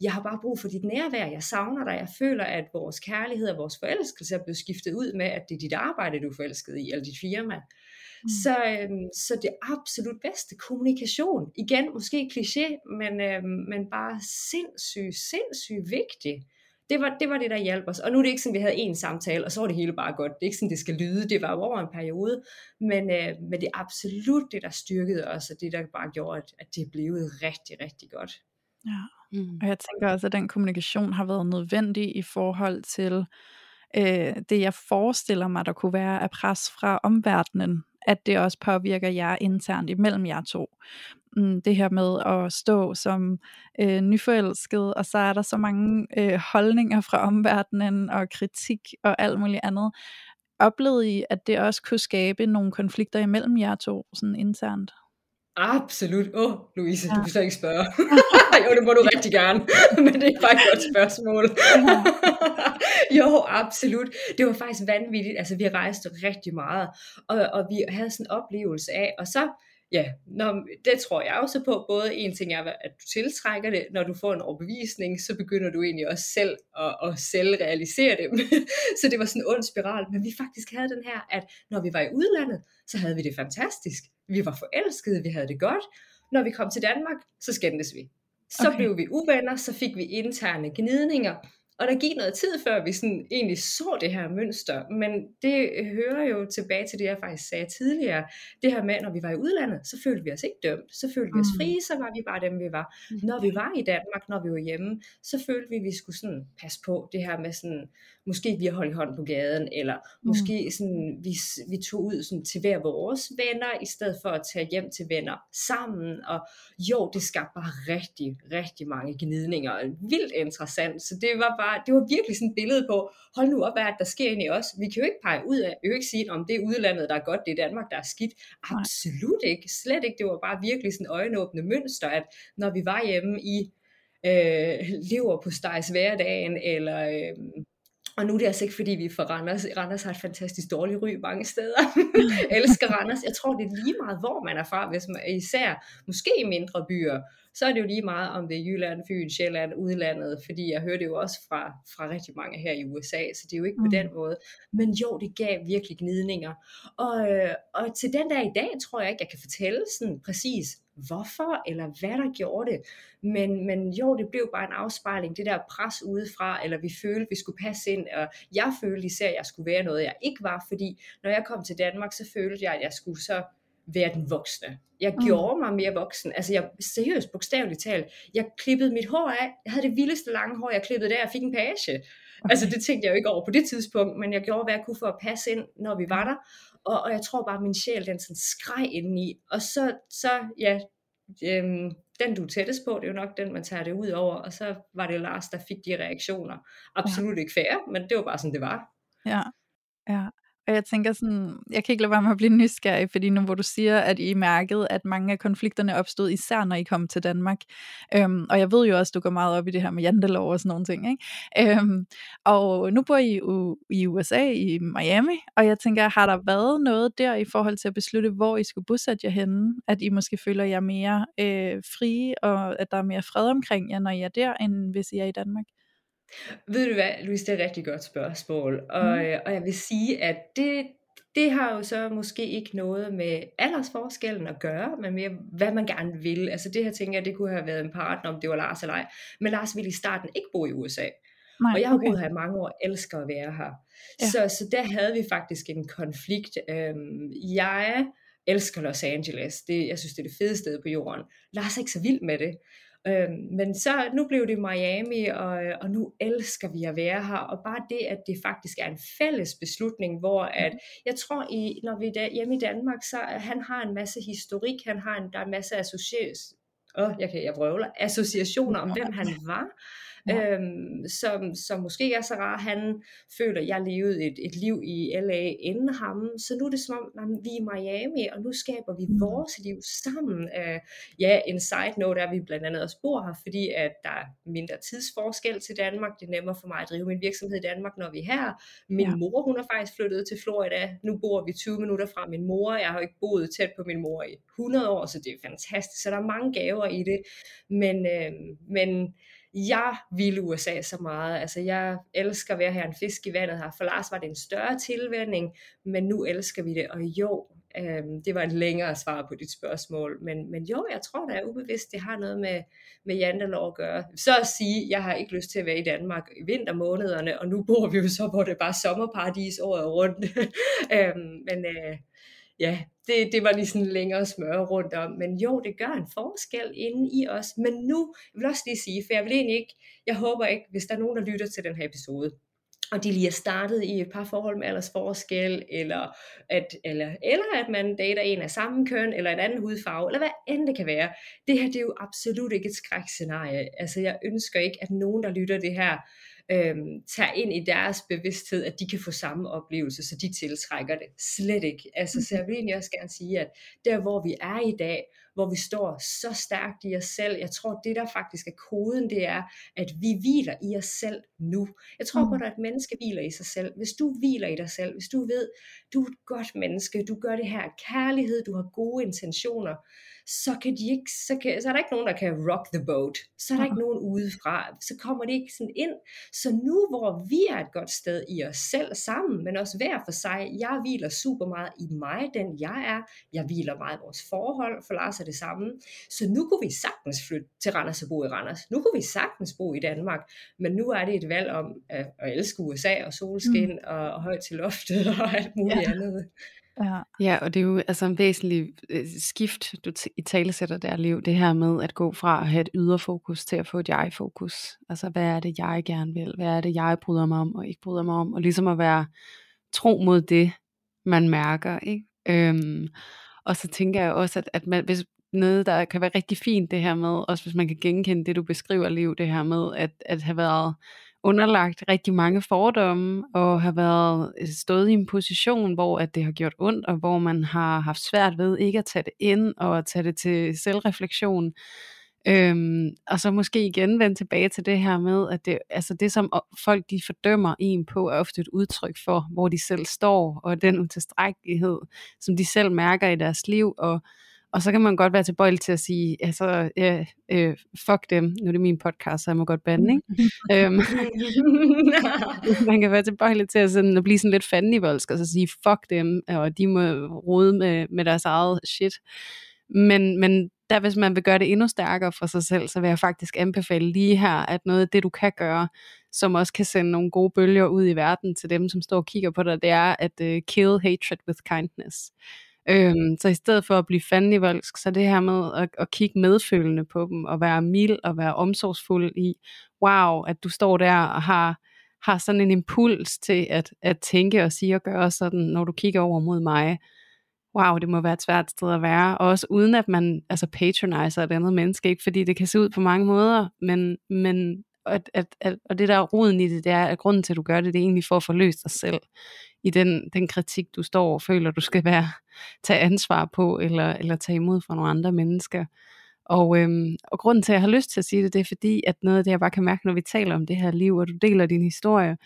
Jeg har bare brug for dit nærvær, jeg savner dig, jeg føler, at vores kærlighed og vores forelskelse er blevet skiftet ud med, at det er dit arbejde, du er forelsket i, eller dit firma. Mm. Så, øhm, så det absolut bedste, kommunikation. Igen, måske kliché, men, øhm, men bare sindssygt, sindssygt vigtigt det var, det var det, der hjalp os. Og nu er det ikke sådan, at vi havde en samtale, og så var det hele bare godt. Det er ikke sådan, det skal lyde. Det var over en periode. Men, øh, men det er absolut det, der styrkede os, og det, der bare gjorde, at, at det blev rigtig, rigtig godt. Ja, mm. og jeg tænker også, at den kommunikation har været nødvendig i forhold til øh, det, jeg forestiller mig, der kunne være af pres fra omverdenen at det også påvirker jer internt imellem jer to. Mm, det her med at stå som øh, nyforelsket, og så er der så mange øh, holdninger fra omverdenen og kritik og alt muligt andet. Oplevede I, at det også kunne skabe nogle konflikter imellem jer to sådan internt? Absolut. Åh, oh, Louise, ja. du kan slet ikke spørge. jo, det må du rigtig gerne, men det er bare et godt spørgsmål. jo, absolut. Det var faktisk vanvittigt. Altså, vi rejste rigtig meget, og, og vi havde sådan en oplevelse af, og så ja, når, det tror jeg også på. Både en ting er, at du tiltrækker det, når du får en overbevisning, så begynder du egentlig også selv at, at selv realisere det. så det var sådan en ond spiral. Men vi faktisk havde den her, at når vi var i udlandet, så havde vi det fantastisk. Vi var forelskede, vi havde det godt. Når vi kom til Danmark, så skændtes vi. Så okay. blev vi uvenner, så fik vi interne gnidninger, og der gik noget tid, før vi sådan egentlig så det her mønster, men det hører jo tilbage til det, jeg faktisk sagde tidligere. Det her med, når vi var i udlandet, så følte vi os ikke dømt, så følte vi os mm. frie, så var vi bare dem, vi var. Mm. Når vi var i Danmark, når vi var hjemme, så følte vi, at vi skulle sådan passe på det her med sådan, måske vi holdt hånd på gaden, eller mm. måske sådan, vi, vi tog ud sådan, til hver vores venner, i stedet for at tage hjem til venner sammen, og jo, det skabte bare rigtig, rigtig mange gnidninger, vildt interessant, så det var bare det var virkelig sådan et billede på, hold nu op, hvad der sker inde i os. Vi kan jo ikke pege ud af, vi kan jo ikke sige, om det er udlandet, der er godt, det er Danmark, der er skidt. Absolut ikke, slet ikke. Det var bare virkelig sådan øjenåbende mønster, at når vi var hjemme i øh, lever på stejs hverdagen, eller øh, og nu er det altså ikke, fordi vi er fra Randers. Randers har et fantastisk dårligt ry mange steder. elsker Randers. Jeg tror, det er lige meget, hvor man er fra, hvis man især måske i mindre byer så er det jo lige meget, om det er Jylland, Fyn, Sjælland, udlandet, fordi jeg hører det jo også fra, fra rigtig mange her i USA, så det er jo ikke mm. på den måde. Men jo, det gav virkelig gnidninger. Og, øh, og til den der i dag, tror jeg ikke, jeg kan fortælle sådan præcis, hvorfor eller hvad der gjorde det. Men, men jo, det blev bare en afspejling, det der pres udefra, eller vi følte, vi skulle passe ind, og jeg følte især, at jeg skulle være noget, jeg ikke var, fordi når jeg kom til Danmark, så følte jeg, at jeg skulle så være den voksne. Jeg mm. gjorde mig mere voksen. Altså jeg seriøst, bogstaveligt talt. Jeg klippede mit hår af. Jeg havde det vildeste lange hår, jeg klippede der. Jeg fik en page. Okay. Altså det tænkte jeg jo ikke over på det tidspunkt, men jeg gjorde, hvad jeg kunne for at passe ind, når vi var der. Og, og jeg tror bare, at min sjæl, den sådan skreg indeni. Og så, så ja, øhm, den du er tættest på, det er jo nok den, man tager det ud over. Og så var det Lars, der fik de reaktioner. Absolut ja. ikke fair, men det var bare sådan, det var. Ja, ja. Og jeg tænker sådan, jeg kan ikke lade være med at blive nysgerrig, fordi nu hvor du siger, at I mærkede, at mange af konflikterne opstod, især når I kom til Danmark. Øhm, og jeg ved jo også, at du går meget op i det her med jantelov og sådan nogle ting. Ikke? Øhm, og nu bor I i USA, i Miami, og jeg tænker, har der været noget der i forhold til at beslutte, hvor I skulle bosætte jer henne? At I måske føler jer mere øh, frie, og at der er mere fred omkring jer, når I er der, end hvis I er i Danmark? Ved du hvad, Louise, det er et rigtig godt spørgsmål. Og, mm. og jeg vil sige, at det, det har jo så måske ikke noget med aldersforskellen at gøre, men mere hvad man gerne vil. Altså det her tænker jeg, det kunne have været en partner, om det var Lars eller ej. Men Lars ville i starten ikke bo i USA. Nej, og jeg har okay. boet her i mange år, elsker at være her. Ja. Så, så der havde vi faktisk en konflikt. Øhm, jeg elsker Los Angeles. Det, jeg synes, det er det fede sted på jorden. Lars er ikke så vild med det. Øhm, men så nu blev det Miami, og, og nu elsker vi at være her, og bare det, at det faktisk er en fælles beslutning, hvor at, jeg tror, i, når vi er hjemme i Danmark, så han har en masse historik, han har en, der er en masse associationer, oh, jeg kan jeg vrøvler, associationer om hvem han var, ja. øhm, som, som måske er så rar. Han føler, at jeg levede et, et liv i LA inden ham, så nu er det som om, at vi er i Miami, og nu skaber vi mm. vores liv sammen. Uh, ja, en side note er, at vi blandt andet også bor her, fordi at der er mindre tidsforskel til Danmark. Det er nemmere for mig at drive min virksomhed i Danmark, når vi er her. Min ja. mor, hun er faktisk flyttet til Florida. Nu bor vi 20 minutter fra min mor. Jeg har ikke boet tæt på min mor i 100 år, så det er fantastisk. Så der er mange gaver i det. Men, øh, men jeg ville USA så meget. Altså jeg elsker at være her en fisk i vandet her. For Lars var det en større tilvænding, men nu elsker vi det. Og jo, øhm, det var et længere svar på dit spørgsmål. Men, men jo, jeg tror da er ubevidst, det har noget med, med jantelov at gøre. Så at sige, jeg har ikke lyst til at være i Danmark i vintermånederne, og nu bor vi jo så, hvor det er bare sommerparadis året rundt. øhm, men øh, ja, det, det var lige sådan længere smøre rundt om. Men jo, det gør en forskel inde i os. Men nu, jeg vil også lige sige, for jeg vil egentlig ikke, jeg håber ikke, hvis der er nogen, der lytter til den her episode, og de lige er startet i et par forhold med aldersforskel, eller at, eller, eller at man dater en af samme køn, eller en anden hudfarve, eller hvad end det kan være. Det her det er jo absolut ikke et skrækscenarie. Altså jeg ønsker ikke, at nogen, der lytter det her, øhm, tager ind i deres bevidsthed, at de kan få samme oplevelse, så de tiltrækker det. Slet ikke. Altså, så jeg vil egentlig også gerne sige, at der hvor vi er i dag, hvor vi står så stærkt i os selv, jeg tror det der faktisk er koden, det er, at vi hviler i os selv nu. Jeg tror på, at et menneske hviler i sig selv. Hvis du hviler i dig selv, hvis du ved, du er et godt menneske, du gør det her kærlighed, du har gode intentioner, så, kan de ikke, så, kan, så er der ikke nogen, der kan rock the boat. Så er der ikke nogen udefra. Så kommer det ikke sådan ind. Så nu, hvor vi er et godt sted i os selv sammen, men også hver for sig, jeg hviler super meget i mig, den jeg er. Jeg hviler meget i vores forhold, for Lars er det samme. Så nu kunne vi sagtens flytte til Randers og bo i Randers. Nu kunne vi sagtens bo i Danmark. Men nu er det et valg om at, at elske USA og solskin mm. og, og højt til loftet og alt muligt ja. andet. Ja. ja, og det er jo altså en væsentlig øh, skift, du t- i tale sætter der, Liv, det her med at gå fra at have et ydre fokus til at få et jeg-fokus. Altså, hvad er det, jeg gerne vil? Hvad er det, jeg bryder mig om og ikke bryder mig om? Og ligesom at være tro mod det, man mærker, ikke? Øhm, og så tænker jeg også, at, at man, hvis noget, der kan være rigtig fint det her med, også hvis man kan genkende det, du beskriver, Liv, det her med at, at have været underlagt rigtig mange fordomme og har været øh, stået i en position, hvor at det har gjort ondt, og hvor man har haft svært ved ikke at tage det ind og at tage det til selvreflektion. Øhm, og så måske igen vende tilbage til det her med, at det, altså det som folk de fordømmer en på, er ofte et udtryk for, hvor de selv står, og den utilstrækkelighed, som de selv mærker i deres liv, og og så kan man godt være tilbøjelig til at sige, altså, øh, øh, fuck dem, nu er det min podcast, så jeg må godt bande, ikke? øhm, man kan være tilbøjelig til at, sådan, at blive sådan lidt fandenivoldsk, og så sige, fuck dem, og de må rode med, med deres eget shit. Men, men der hvis man vil gøre det endnu stærkere for sig selv, så vil jeg faktisk anbefale lige her, at noget af det, du kan gøre, som også kan sende nogle gode bølger ud i verden til dem, som står og kigger på dig, det er at uh, kill hatred with kindness. Øhm, så i stedet for at blive fandenivoldsk, så det her med at, at kigge medfølende på dem, og være mild og være omsorgsfuld i, wow, at du står der og har, har sådan en impuls til at, at tænke og sige og gøre sådan, når du kigger over mod mig. Wow, det må være et svært sted at være, og også uden at man altså patroniser et andet menneske, ikke? fordi det kan se ud på mange måder, men, men at, at, at, og det der er roden i det, det er, at grunden til, at du gør det, det er egentlig for at forløse dig selv i den, den kritik, du står og føler, du skal være, tage ansvar på, eller, eller tage imod fra nogle andre mennesker. Og, øhm, og grunden til, at jeg har lyst til at sige det, det er fordi, at noget af det, jeg bare kan mærke, når vi taler om det her liv, og du deler din historie,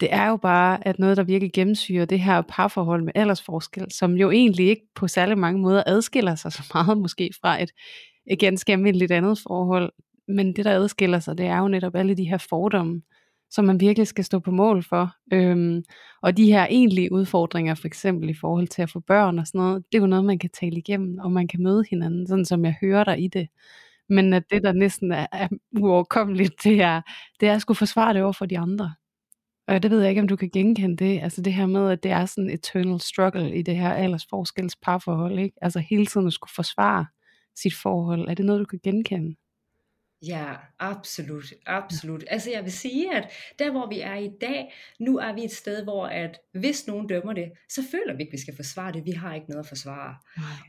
det er jo bare, at noget, der virkelig gennemsyrer det her parforhold med aldersforskel, som jo egentlig ikke på særlig mange måder adskiller sig så meget måske fra et, et ganske almindeligt andet forhold. Men det, der adskiller sig, det er jo netop alle de her fordomme, som man virkelig skal stå på mål for. Øhm, og de her egentlige udfordringer, for eksempel i forhold til at få børn og sådan noget, det er jo noget, man kan tale igennem, og man kan møde hinanden, sådan som jeg hører dig i det. Men at det, der næsten er, er uoverkommeligt, det er, det er at skulle forsvare det over for de andre. Og det ved jeg ikke, om du kan genkende det. Altså det her med, at det er sådan et eternal struggle i det her aldersforskels parforhold. Ikke? Altså hele tiden at skulle forsvare sit forhold. Er det noget, du kan genkende? Ja, absolut, absolut. Altså jeg vil sige, at der hvor vi er i dag, nu er vi et sted, hvor at hvis nogen dømmer det, så føler vi ikke, at vi skal forsvare det. Vi har ikke noget at forsvare.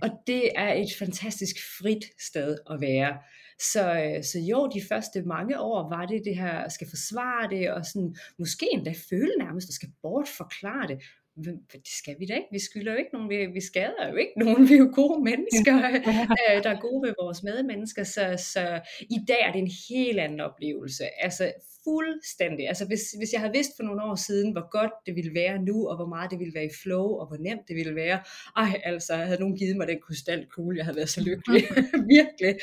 Og det er et fantastisk frit sted at være. Så, øh, så jo, de første mange år var det det her, skal forsvare det, og sådan, måske endda føle nærmest, at skal bortforklare det det skal vi da ikke. Vi skylder jo ikke nogen, vi, vi skader jo ikke nogen. Vi er jo gode mennesker, øh, der er gode ved vores medmennesker. Så, så i dag er det en helt anden oplevelse. Altså fuldstændig. Altså hvis, hvis jeg havde vidst for nogle år siden, hvor godt det ville være nu, og hvor meget det ville være i flow, og hvor nemt det ville være, ej altså, havde nogen givet mig den krystalkugle, jeg havde været så lykkelig. Virkelig.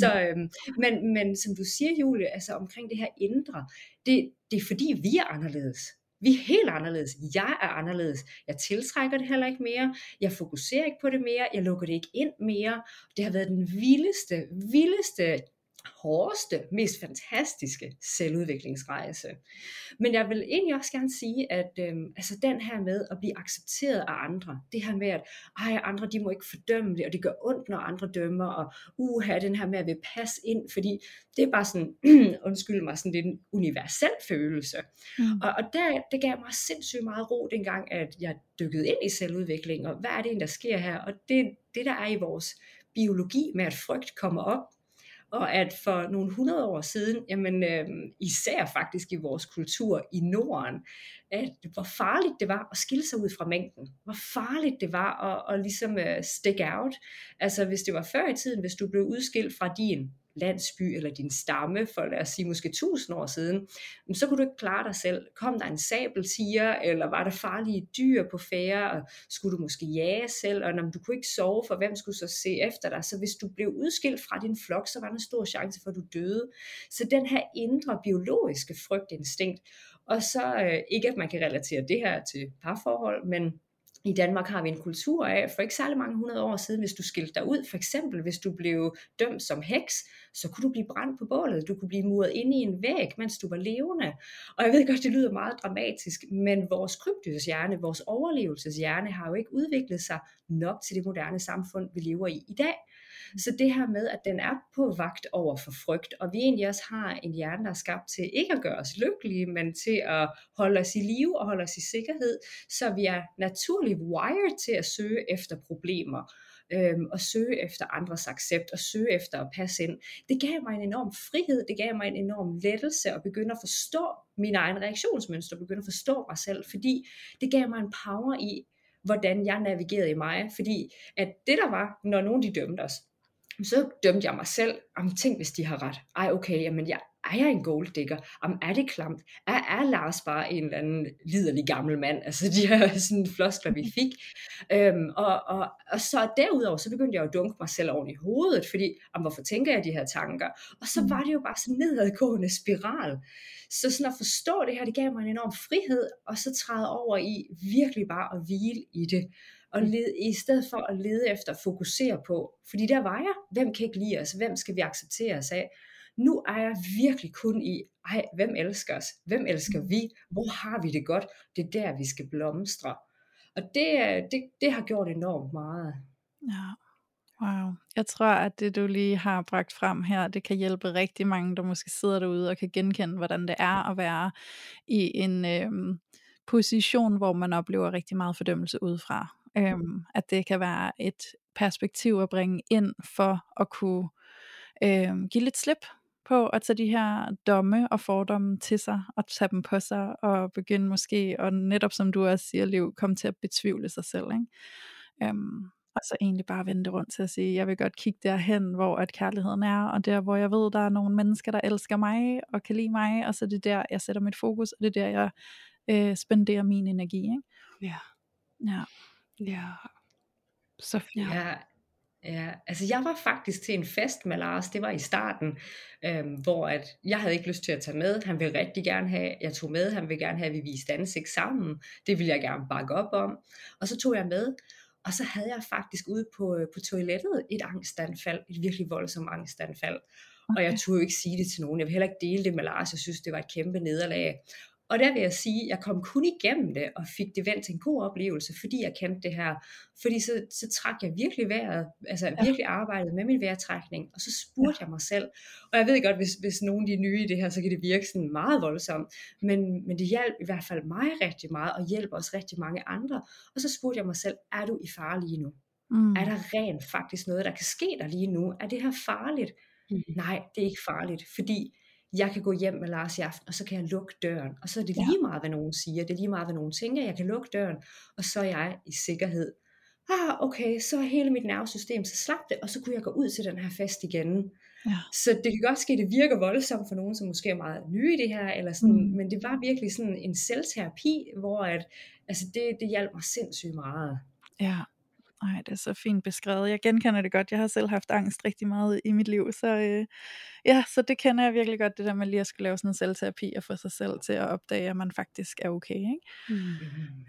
Så, øhm, men, men som du siger, Julie, altså omkring det her indre, det, det er fordi, vi er anderledes. Vi er helt anderledes. Jeg er anderledes. Jeg tiltrækker det heller ikke mere. Jeg fokuserer ikke på det mere. Jeg lukker det ikke ind mere. Det har været den vildeste, vildeste hårdeste, mest fantastiske selvudviklingsrejse. Men jeg vil egentlig også gerne sige, at øhm, altså den her med at blive accepteret af andre, det her med, at ej, andre de må ikke fordømme det, og det gør ondt, når andre dømmer, og uha, den her med at vil passe ind, fordi det er bare sådan, undskyld mig, sådan er en universel følelse. Mm. Og, og der, det gav mig sindssygt meget ro dengang, at jeg dykkede ind i selvudvikling, og hvad er det egentlig, der sker her? Og det, det der er i vores biologi med, at frygt kommer op, og at for nogle hundrede år siden, jamen øh, især faktisk i vores kultur i Norden, at hvor farligt det var at skille sig ud fra mængden. Hvor farligt det var at, at ligesom uh, stick out. Altså hvis det var før i tiden, hvis du blev udskilt fra din landsby eller din stamme for lad os sige måske tusind år siden, så kunne du ikke klare dig selv. Kom der en sabeltiger, eller var der farlige dyr på færre, og skulle du måske jage selv, og når du kunne ikke sove, for hvem skulle så se efter dig? Så hvis du blev udskilt fra din flok, så var der en stor chance for, at du døde. Så den her indre biologiske frygtinstinkt, og så øh, ikke at man kan relatere det her til parforhold, men i Danmark har vi en kultur af, for ikke særlig mange hundrede år siden, hvis du skilte dig ud, for eksempel hvis du blev dømt som heks, så kunne du blive brændt på bålet, du kunne blive muret inde i en væg, mens du var levende. Og jeg ved godt, det lyder meget dramatisk, men vores krybdyrshjerne, vores overlevelseshjerne har jo ikke udviklet sig nok til det moderne samfund, vi lever i i dag. Så det her med, at den er på vagt over for frygt, og vi egentlig også har en hjerne, der er skabt til ikke at gøre os lykkelige, men til at holde os i live og holde os i sikkerhed, så vi er naturligt wired til at søge efter problemer øhm, og søge efter andres accept og søge efter at passe ind. Det gav mig en enorm frihed, det gav mig en enorm lettelse at begynde at forstå min egen reaktionsmønster, begynde at forstå mig selv, fordi det gav mig en power i, hvordan jeg navigerede i mig, fordi at det der var, når nogen de dømte os, så dømte jeg mig selv, om tænk hvis de har ret. Ej okay, jamen jeg, er jeg en golddigger? Jamen, er det klamt? Er, er Lars bare en eller anden liderlig gammel mand? Altså de her sådan floskler, vi fik. Øhm, og, og, og så derudover, så begyndte jeg at dunke mig selv oven i hovedet, fordi, jamen, hvorfor tænker jeg de her tanker? Og så var det jo bare sådan en nedadgående spiral. Så sådan at forstå det her, det gav mig en enorm frihed, og så træde over i virkelig bare at hvile i det. Og lede, i stedet for at lede efter fokusere på, fordi der var jeg, hvem kan ikke lide os, hvem skal vi acceptere os af? Nu er jeg virkelig kun i, ej, hvem elsker os? Hvem elsker vi? Hvor har vi det godt? Det er der, vi skal blomstre. Og det, det, det har gjort enormt meget. Ja. Wow. Jeg tror, at det du lige har bragt frem her, det kan hjælpe rigtig mange, der måske sidder derude og kan genkende, hvordan det er at være i en øh, position, hvor man oplever rigtig meget fordømmelse udefra. Øhm, at det kan være et perspektiv at bringe ind for at kunne øhm, give lidt slip på at tage de her domme og fordomme til sig og tage dem på sig og begynde måske, og netop som du også siger, Liv, komme til at betvivle sig selv. Ikke? Øhm, og så egentlig bare vende det rundt til at sige, jeg vil godt kigge derhen, hvor at kærligheden er, og der hvor jeg ved, der er nogle mennesker, der elsker mig og kan lide mig, og så er det der, jeg sætter mit fokus, og det er der, jeg øh, spenderer min energi. Ikke? Ja. Ja. Ja. Så fint. Ja, Ja, altså jeg var faktisk til en fest med Lars, det var i starten, øhm, hvor at jeg havde ikke lyst til at tage med, han ville rigtig gerne have, jeg tog med, han ville gerne have, at vi viste ansigt sammen, det ville jeg gerne bakke op om, og så tog jeg med, og så havde jeg faktisk ude på, øh, på toilettet et angstanfald, et virkelig voldsomt angstanfald, okay. og jeg turde jo ikke sige det til nogen, jeg vil heller ikke dele det med Lars, jeg synes det var et kæmpe nederlag, og der vil jeg sige, at jeg kom kun igennem det, og fik det vendt til en god oplevelse, fordi jeg kendte det her. Fordi så, så trak jeg virkelig vejret, altså ja. virkelig arbejdet med min vejrtrækning, og så spurgte ja. jeg mig selv. Og jeg ved godt, hvis, hvis nogen de er nye i det her, så kan det virke sådan meget voldsomt, men, men det hjalp i hvert fald mig rigtig meget, og hjælper også rigtig mange andre. Og så spurgte jeg mig selv, er du i fare lige nu? Mm. Er der rent faktisk noget, der kan ske der lige nu? Er det her farligt? Mm. Nej, det er ikke farligt, fordi jeg kan gå hjem med Lars i aften, og så kan jeg lukke døren. Og så er det lige meget, hvad nogen siger. Det er lige meget, hvad nogen tænker. Jeg kan lukke døren, og så er jeg i sikkerhed. Ah, okay, så er hele mit nervesystem så slap det, og så kunne jeg gå ud til den her fest igen. Ja. Så det kan godt ske, at det virker voldsomt for nogen, som måske er meget nye i det her, eller sådan, mm. men det var virkelig sådan en selvterapi, hvor at, altså det, det hjalp mig sindssygt meget. Ja, Nej, det er så fint beskrevet. Jeg genkender det godt. Jeg har selv haft angst rigtig meget i mit liv, så øh, ja, så det kender jeg virkelig godt, det der med lige at skulle lave sådan en selvterapi og få sig selv til at opdage, at man faktisk er okay, ikke? Mm.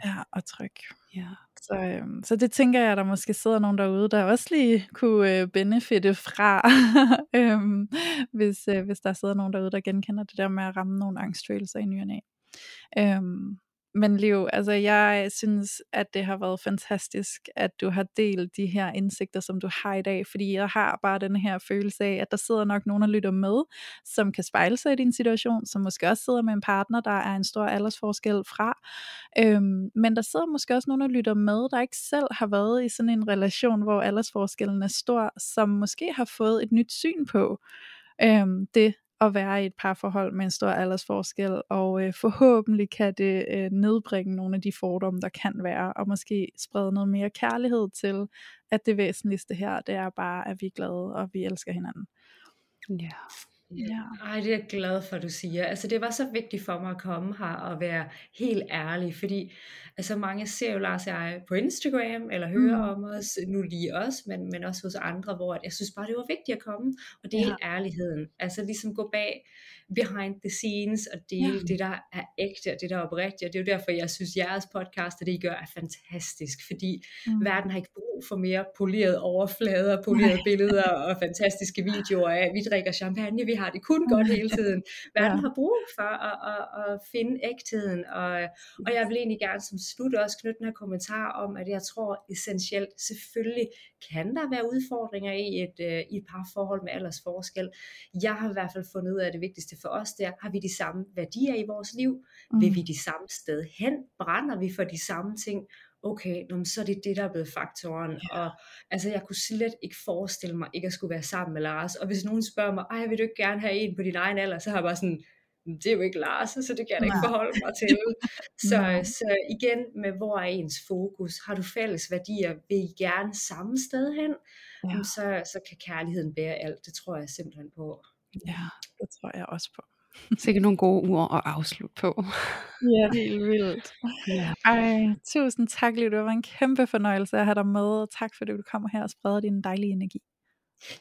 Ja, og tryg. Ja. Så, øh, så det tænker jeg, at der måske sidder nogen derude, der også lige kunne øh, benefitte fra, øh, hvis, øh, hvis der sidder nogen derude, der genkender det der med at ramme nogle angstfølelser i ny og næ. Øh, men Liv, altså jeg synes, at det har været fantastisk, at du har delt de her indsigter, som du har i dag, fordi jeg har bare den her følelse af, at der sidder nok nogen, der lytter med, som kan spejle sig i din situation, som måske også sidder med en partner, der er en stor aldersforskel fra, øhm, men der sidder måske også nogen, der lytter med, der ikke selv har været i sådan en relation, hvor aldersforskellen er stor, som måske har fået et nyt syn på, øhm, det, at være i et parforhold med en stor aldersforskel, og øh, forhåbentlig kan det øh, nedbringe nogle af de fordomme, der kan være, og måske sprede noget mere kærlighed til, at det væsentligste her, det er bare, at vi er glade, og vi elsker hinanden. Ja. Ja. Ej, det er jeg glad for, at du siger. Altså, det var så vigtigt for mig at komme her og være helt ærlig, fordi altså, mange ser jo Lars og jeg på Instagram, eller hører mm. om os, nu lige os, men, men også hos andre, hvor jeg synes bare, det var vigtigt at komme, og det er ja. ærligheden. Altså ligesom gå bag behind the scenes og dele ja. det, der er ægte og det, der er oprigtigt. Og det er jo derfor, jeg synes, jeres podcast og det, I gør, er fantastisk. Fordi mm. verden har ikke brug for mere polerede overflader, polerede Nej. billeder og fantastiske videoer af, vi drikker champagne, vi har det kun godt hele tiden. Verden ja. har brug for at, at, at finde ægtheden. Og, og jeg vil egentlig gerne som slut også knytte den her kommentar om, at jeg tror essentielt, selvfølgelig kan der være udfordringer i et, uh, i et par forhold med aldersforskel. Jeg har i hvert fald fundet ud af, at det vigtigste for os der, har vi de samme værdier i vores liv? Mm. Vil vi de samme sted hen? Brænder vi for de samme ting? Okay, så er det det, der er blevet faktoren. Ja. Og altså, jeg kunne slet ikke forestille mig ikke at skulle være sammen med Lars. Og hvis nogen spørger mig, ej, vil du ikke gerne have en på din egen alder, så har jeg bare sådan, det er jo ikke Lars, så det kan jeg ikke forholde mig til. Så, så igen med, hvor er ens fokus? Har du fælles værdier? Vil I gerne samme sted hen? Ja. Så, så kan kærligheden bære alt. Det tror jeg simpelthen på. Ja, det tror jeg også på. Sikkert nogle gode ord at afslutte på. Ja, helt vildt. Ja. Ej, tusind tak, Liv. Det var en kæmpe fornøjelse at have dig med. Tak fordi du kommer her og spreder din dejlige energi.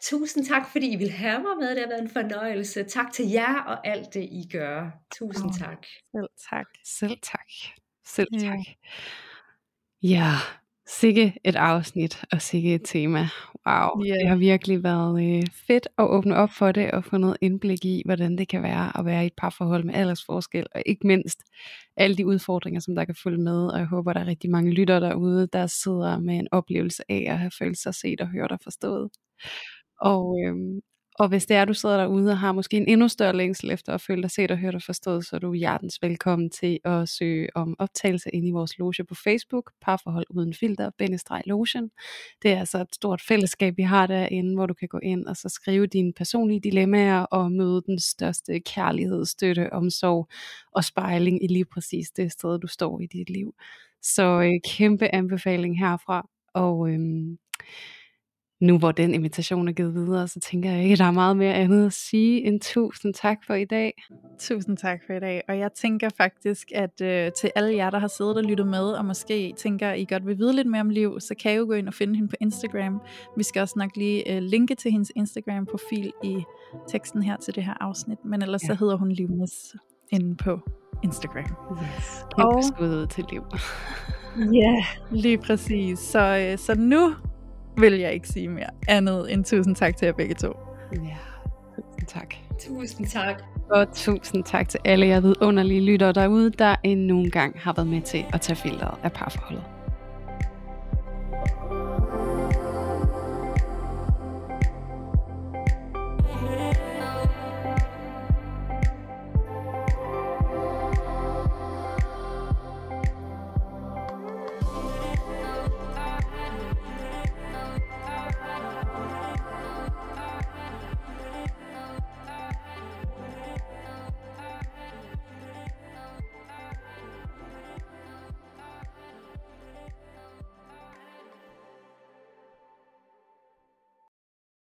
Tusind tak, fordi I vil have mig med. Det har været en fornøjelse. Tak til jer og alt det, I gør. Tusind Åh, tak. Selv tak. Selv tak. Selv tak. Ja, sikke et afsnit og sikke et tema. Wow, Ja. det har virkelig været øh, fedt at åbne op for det og få noget indblik i, hvordan det kan være at være i et parforhold med aldersforskel, og ikke mindst alle de udfordringer, som der kan følge med. Og jeg håber, der er rigtig mange lytter derude, der sidder med en oplevelse af at have følt sig set og hørt og forstået. Og, øhm, og hvis det er, du sidder derude og har måske en endnu større længsel efter at føle dig set og hørt og forstået, så er du hjertens velkommen til at søge om optagelse ind i vores loge på Facebook, Parforhold Uden Filter, Bindestreg logen. Det er altså et stort fællesskab, vi har derinde, hvor du kan gå ind og så skrive dine personlige dilemmaer og møde den største kærlighed, støtte, omsorg og spejling i lige præcis det sted, du står i dit liv. Så øh, kæmpe anbefaling herfra. Og øhm, nu hvor den invitation er givet videre, så tænker jeg ikke, at der er meget mere andet at sige end tusind tak for i dag. Tusind tak for i dag. Og jeg tænker faktisk, at øh, til alle jer, der har siddet og lyttet med, og måske tænker, at I godt vil vide lidt mere om Liv, så kan I jo gå ind og finde hende på Instagram. Vi skal også nok lige øh, linke til hendes Instagram-profil i teksten her til det her afsnit. Men ellers ja. Så hedder hun Livnes inde på Instagram. Yes. Og- skud ud til liv. Ja, yeah, lige præcis. Så, øh, så nu vil jeg ikke sige mere andet end tusind tak til jer begge to. Ja, tusind tak. Tusind tak. Og tusind tak til alle jer vidunderlige lyttere derude, der endnu en gang har været med til at tage filteret af parforholdet.